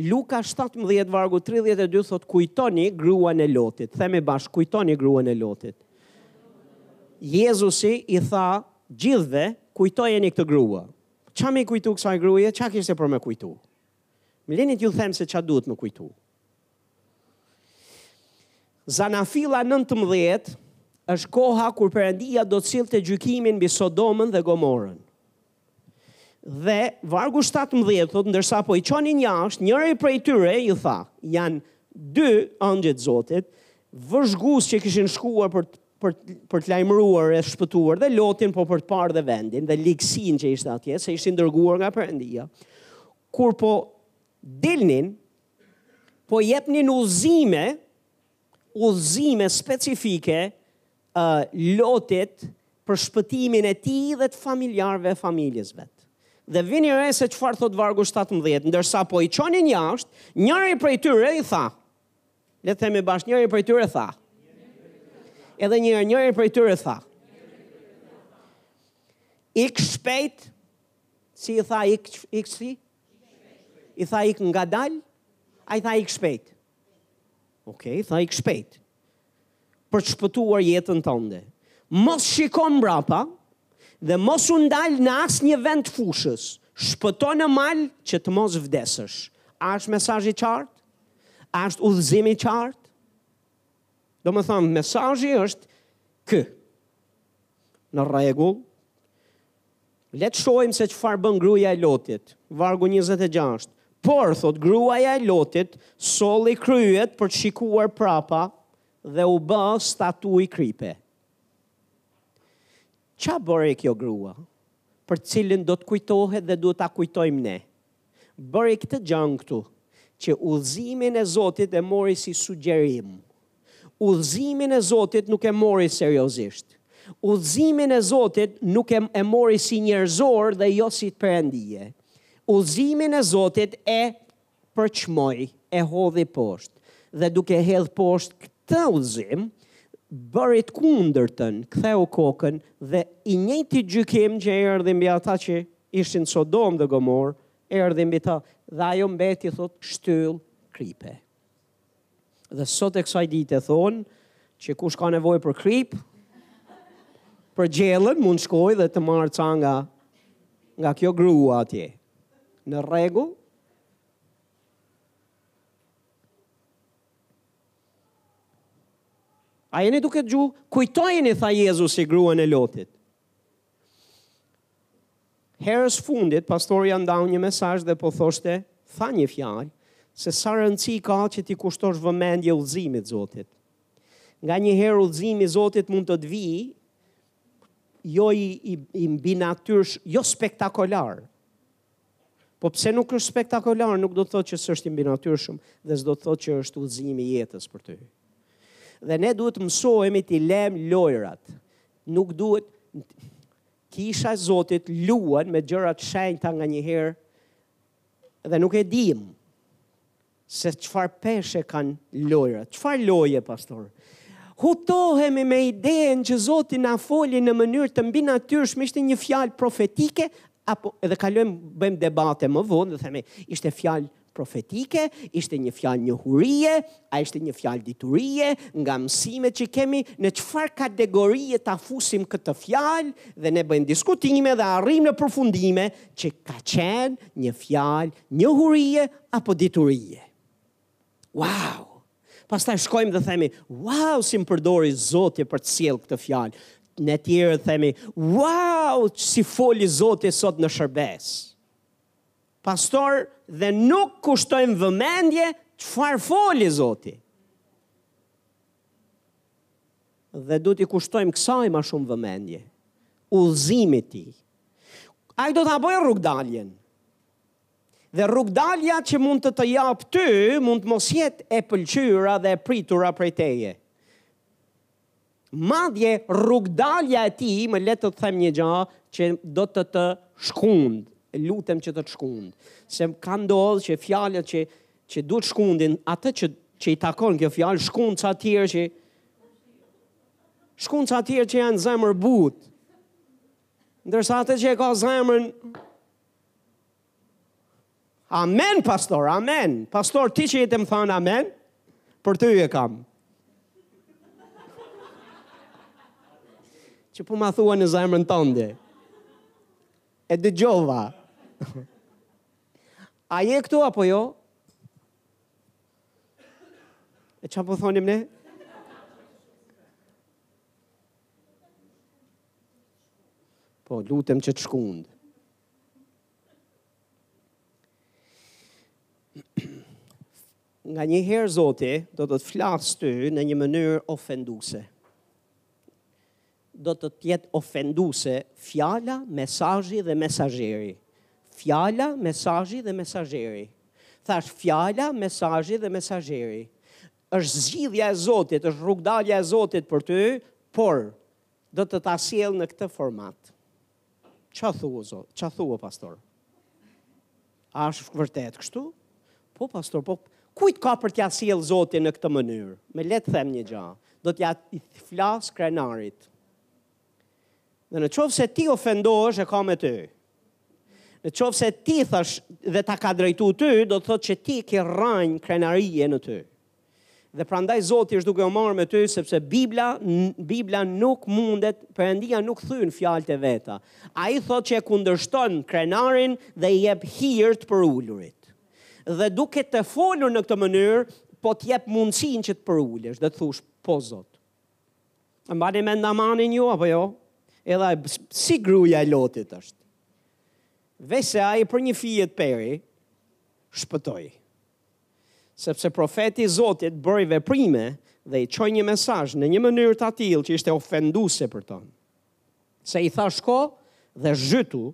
Luka 17 vargu 32 thotë kujtoni gruan e Lotit. Themi bashkë kujtoni gruan e Lotit. Jezusi i tha gjithve kujtojeni këtë grua. Ça me i kujtu kësaj gruaje? Ça kishte për me kujtu? Më lini t'ju them se ça duhet me kujtu. Zanafilla nëntëmbëdhjetë, Është koha kur Perëndia do të sillte gjykimin mbi Sodomën dhe Gomorrën. Dhe vargu shtatëmbëdhjetë thotë ndërsa po i çonin jashtë, njëri prej tyre iu tha, janë dy engjëjt e Zotit, vëzhgues që kishin shkuar për të për për të lajmëruar e shpëtuar dhe Lotin po për të parë dhe vendin dhe ligësinë që ishte atje, se ishin dërguar nga Perëndia. Kur po dilnin, po jepnin udhëzime, udhëzime specifike Lotit për shpëtimin e tij dhe të familjarëve e familjes vet. Dhe vini re se çfarë thotë vargu 17, ndërsa po i çonin jashtë, njëri prej tyre i tha. Le të themi bashkë njëri prej tyre tha. Edhe një herë njëri prej tyre tha. Ik shpejt Si i tha ik, ik si? I tha ik ngadal, a i tha ik shpejt. Ok, i tha ik shpejt. Për të shpëtuar jetën tënde. Mos shiko mbrapa dhe mos u ndal në asnjë vend të fushës. Shpëto në mal që të mos vdesësh. A është mesazh i qartë? A është udhëzim i qartë? Domethënë, mesazhi është ky. Në rregull, le të shohim se çfarë bën gruaja e Lotit, vargu 26. Por, thotë, gruaja e Lotit, solli kryet për të shikuar prapa dhe u bë statujë kripe. Ça bëri kjo grua, për të cilën do të kujtohet dhe duhet ta kujtojmë ne? Bëri këtë gjanë këtu, që udhëzimin e Zotit e mori si sugjerim. Udhëzimin e Zotit nuk e mori seriozisht. Udhëzimin e Zotit nuk e, e mori si njerëzor dhe jo si perëndie. Udhëzimin e Zotit e përçmoi e hodhi poshtë dhe duke hedhë poshtë këtë udhëzim, bëri të kundërtën, ktheu kokën dhe i njëjti gjykim që erdhi mbi ata që ishin Sodomë dhe Gomorrë, erdhi mbi ta, dhe ajo mbeti, thotë, shtyllë kripe. Dhe sot e kësaj dite thonë që kush ka nevojë për kripë, për gjellën mund shkojë dhe të marrë ca nga nga kjo grua atje. Në rregull? A jeni duke dëgju, kujtoni, tha Jezusi gruan e Lotit. Herës së fundit pastor Jan ndau një mesazh dhe po thoshte, tha një fjalë, se sa rëndësi ka që t'i kushtosh vëmendje udhëzimit Zotit. Nganjëherë udhëzimi i Zotit mund të të vijë jo i, i, i mbinatyrsh, jo spektakolar. Po pse nuk është spektakolar, nuk do të thotë që s'është i mbinatyrshëm dhe s'do të thotë që është udhëzimi i jetës për ty. Dhe ne duhet të mësohemi t'i lëmë lojrat. Nuk duhet Kisha e Zotit luan me gjëra të shenjta nganjëherë dhe nuk e dimë se çfarë peshe kanë lojrat. Çfarë loje, pastor? Hutohemi me idenë që Zoti na foli në mënyrë të mbinatyrshme, ishte një fjalë profetike apo edhe kalojmë bëjmë debate më vonë dhe themi ishte fjalë Profetike, ishte një fjalë njohurie, a ishte një fjalë diturie, nga mësimet që kemi, në çfarë kategorie ta fusim këtë fjalë dhe ne bëjmë diskutime dhe arrijmë në përfundime që ka qenë një fjalë njohurie apo diturie. Wow! Pastaj shkojmë dhe themi, wow, si më përdori Zoti për të sjellë këtë fjalë. Ne të tjerë themi, wow, si foli Zoti sot në shërbesë. Pastor dhe nuk i kushtojmë vëmendje çfarë foli Zoti. Dhe duhet t'i kushtojmë kësaj më shumë vëmendje. Udhëzimit të tij. Ai do ta bëjë rrugdaljen. Dhe rrugdalja që mund të të japë ty, mund të mos jetë e pëlqyra dhe e pritura prej teje. Madje rrugdalja e tij më le të të them një gjë që do të të shkundë, lutem që të të shkundë, se ka ndodhë që fjalët që që duhet të shkundin, atë që që i takon kjo fjalë, shkund ca tjerë që shkund ca tjerë që janë zemërbutë. Ndërsa atë që e ka zemrën Amen pastor, amen. Pastor ti që je tu m'thënë amen, për ty e kam. Që po ma thua në zemrën tënde. E dëgjova. A je këtu apo jo? E ça po thonim ne? Po, lutem që të shkundë. Nganjëherë Zoti do të të flasë ty në një mënyrë ofenduse. Do të të jetë ofenduse fjala, mesazhi dhe mesazheri. Fjala, mesazhi dhe mesazheri. Thashë fjala, mesazhi dhe mesazheri. Është zgjidhja e Zotit, është rrugdalja e Zotit për ty, por do të ta sjellë në këtë format. Ça thua zot, ça thua pastor? A është vërtet kështu? Po pastor, po kujt ka për t'ia sjellë Zoti në këtë mënyrë? Më le të them një gjë, do t'i flasë krenarit. Dhe në qoftë se ti ofendohesh e ka me ty. Në qoftë se ti thua dhe ta ka drejtu ty, do të thotë që ti ke rranjë krenarie në ty. Dhe prandaj Zoti është duke u marrë me ty sepse Bibla Bibla nuk mundet, Perëndia nuk thyn fjalët e veta. Ai thotë që e kundërshton krenarin dhe i jep hir të përulurit. Dhe duke të folur në këtë mënyrë, po të jep mundësinë që të përulesh dhe të thush po Zot. A mbani mend Namanin ju apo jo? Edhe ai si gruaja e Lotit është. Veçse ai për një fije peri shpëtoi. Sepse profeti i Zotit bëri veprime dhe i çoi një mesazh në një mënyrë të tillë që ishte ofenduese për të. Se i tha shko dhe zhytu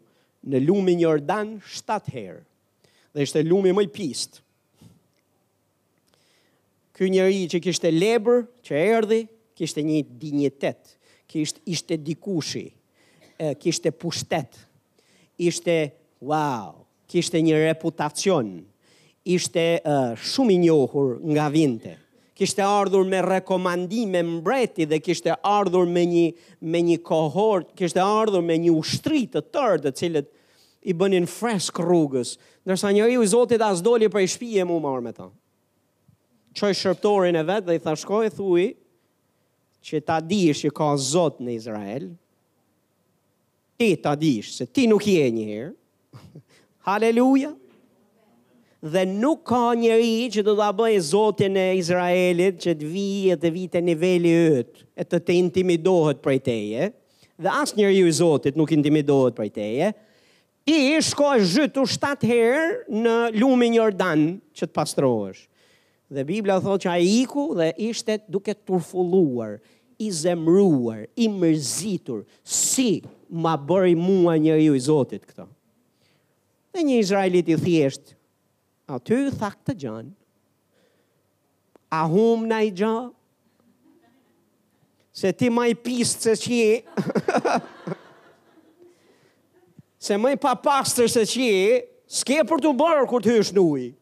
në lumin Jordan shtatë herë. Dhe ishte lumi më i pistë. Ky njeri që kishte lebër, që erdhi, kishte një dinjitet, kishte ishte dikushi, kishte pushtet. Ishte wow, Kishte një reputacion, ishte shumë i njohur nga vinte. Kishte ardhur me rekomandime mbreti dhe kishte ardhur me një me një kohort, kishte ardhur me një ushtri të tërë të cilët i bënin fresk rrugës, ndërsa njeriu i Zotit as doli prej shtëpie m'u marrë me të. Çoi shërbëtorin e vet dhe i tha shko i thuaj që ta dish që ka Zot në Izrael, Ti ta dish se ti nuk je një herë. Haleluja. Dhe nuk ka njeri që do ta bëjë Zotin e Izraelit që të vijë, të vijë te niveli yt, e të të intimidohet prej teje. Dhe as njeriu i Zotit nuk intimidohet prej teje. Ti shko e zhytu shtatë herë në lumin Jordan që të pastrohesh. Dhe Bibla thotë që ai iku dhe ishte duke turfulluar, i zemëruar, i mërzitur, si ma bëri mua njeriu i Zotit këtë. Dhe një izraelit i thjeshtë aty tha këtë gjanë, a hum naj gja, se ti ma i pistë se ç'je, se ma i papastër se ç'je, s'ke për t'u bërë kur të hysh në ujë.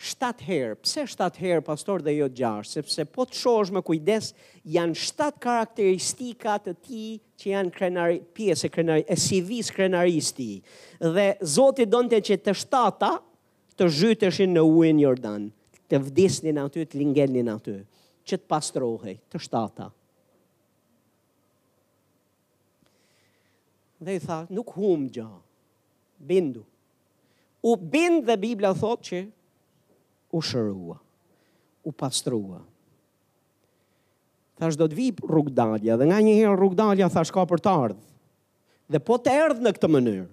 shtatë herë. Pse shtatë herë pastor dhe jo gjashtë? Sepse po të shohësh me kujdes janë shtatë karakteristika të tij që janë krenari, pjesë e krenari, e si vis krenarisë së tij. Dhe Zoti donte që të shtata të zhyteshin në ujin Jordan, të vdisnin aty, të ngelnin aty, që të pastrohej, të shtata. Dhe i tha, nuk humë gjë, bindu. U bind dhe Biblia thot që u shërua, u pastrua. Thash do të vijë rrugdalja dhe nga një herë rrugdalja thash ka për të ardhë. Dhe po të erdh në këtë mënyrë,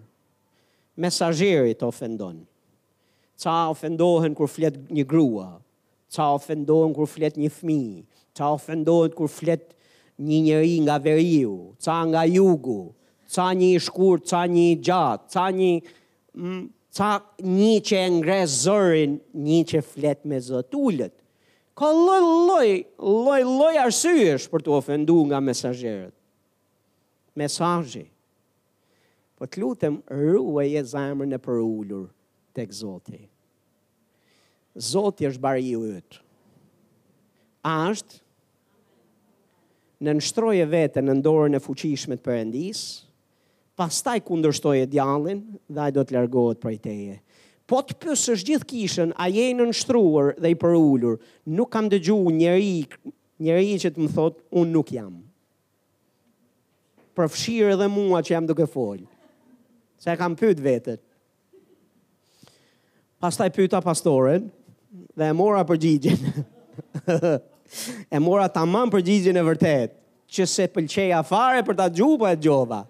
mesazheri të ofendon. Ca ofendohen kur flet një grua, Ca ofendohen kur flet një fëmijë, ca ofendohen kur flet një njeri nga veriu, ca nga jugu, ca një i shkurt, ca një i gjatë, ca një mm, ca një që e ngre zërin, një që flet me zë të ulët. Ka lloj lloj, lloj lloj arsyesh për t'u ofenduar nga mesazherët. Mesazhi. Po të lutem, ruaje zemrën e përulur tek Zoti. Zoti është bariu yt. A është? Nënshtroje veten në dorën e fuqishme të Perëndisë, pastaj kundërshtoje djallin dhe ai do të largohet prej teje. Po të pyesësh gjithë kishën, a je i nënshtruar dhe i përulur? Nuk kam dëgjuar njeri, njeri që të më thotë, unë nuk jam. Përfshirë edhe mua që jam duke fol. Se e kam pyet veten, Pastaj pyeta pastoren dhe e mora përgjigjen. e mora tamam përgjigjen e vërtetë, që s'e pëlqeja fare për ta dëgju po e dëgjova.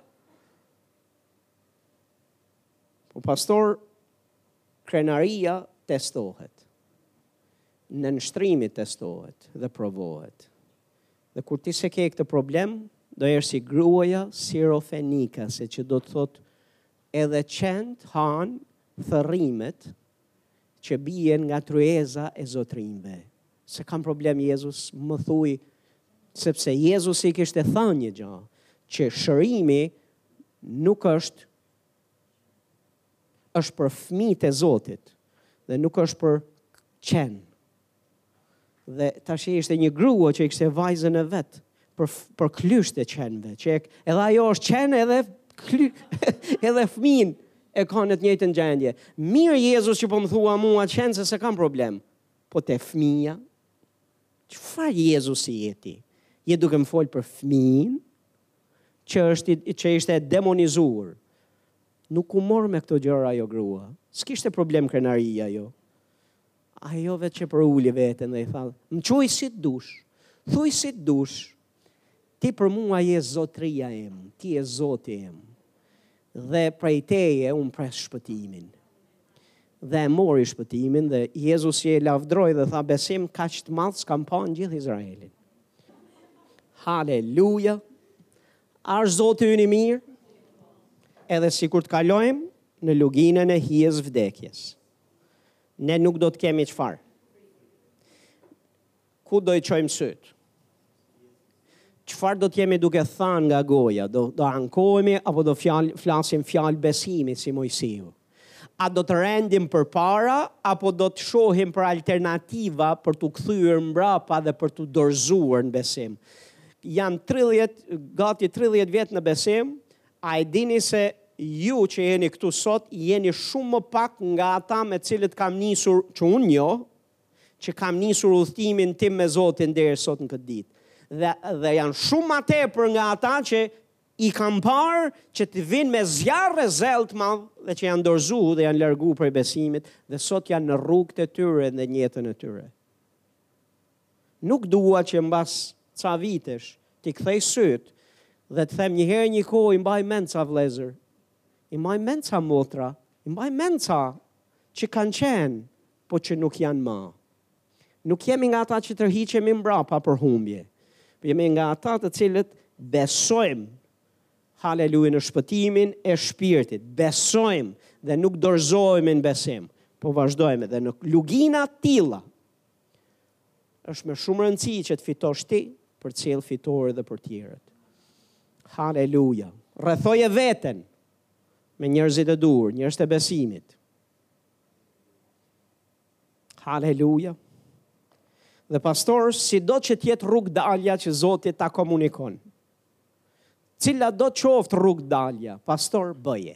Po pastor, krenaria testohet. Nënshtrimi testohet dhe provohet. Dhe kur ti s'e ke këtë problem, do jesh si gruaja sirofenika, se që do të thotë Edhe qentë hanë thërrimet që bien nga tryeza e zotërinjve. S'e kam problem Jezus më thuj, sepse Jezusi i kishte thënë një gjë, që shërimi nuk është është për fëmijët e Zotit dhe nuk është për qenë, Dhe tashi ishte një grua që i kishte vajzën e vet për për klysht e qenve, që edhe ajo është qen edhe kly, edhe fëmin e ka në të njëjtën gjendje. Mirë Jezus që po më thua mua qen se s'e kam problem. Po te fëmija, çfarë Jezusi je ti? Je duke më folë për fëmin, që, është, që ishte e demonizuar. Nuk u mor me këto gjëra ajo grua. S'kishte problem krenarie ajo. Ajo veç që përuli veten dhe i tha, më quj si të dush, thuj si të dush, ti për mua je zotëria im, ti je zoti im, dhe prej teje unë pres shpëtimin. Dhe e mori shpëtimin dhe Jezusi e lavdëroi dhe tha besim kaq të madh s'kam pa në gjithë Izraelin. Haleluja! Asht Zoti ynë i mirë, edhe sikur të kalojmë në luginën e hijes vdekjes. Ne nuk do të kemi çfarë. Ku do i çojmë sytë? Çfarë do të jemi duke thanë nga goja? Do do ankohemi apo do fjal, flasim fjalë besimi si Mojsiu? A do të rendim përpara apo do të shohim për alternativa për t'u kthyer mbrapa dhe për t'u dorëzuar në besim? Janë 30, gati 30 vjet në besim, A e dini se ju që jeni këtu sot jeni shumë më pak nga ata me të cilët kam nisur, që unë njoh, që kam nisur udhëtimin tim me Zotin deri sot në këtë ditë. Dhe dhe janë shumë ma tepër nga ata që i kam parë që të vijnë me zjarr e zell të madh dhe që janë dorëzu dhe janë largu prej besimit dhe sot janë në rrugët e tyre dhe në jetën e tyre. Nuk dua që mbas ca vitesh t'i kthej sytë dhe të them njëherë një kohë i mbaj mend ca vëllezër, i mbaj mend ca motra, i mbaj mend ca që kanë qenë, po që nuk janë ma. Nuk jemi nga ata që tërhiqemi mbrapa për humbje. Jemi nga ata të cilët besojmë Haleluja në shpëtimin e shpirtit. Besojmë dhe nuk dorëzohemi në besim, po vazhdojmë dhe në lugina të tilla. Është me shumë rëndësi që të fitosh ti për të sjellë fitore dhe për të tjerët. Haleluja. Rrethoje veten me njerëzit e duhur, njerëz të besimit. Haleluja. Dhe pastor, sido që të jetë rrugëdalja që Zoti ta komunikon. Cilado qoftë rrugëdalja, pastor bëje.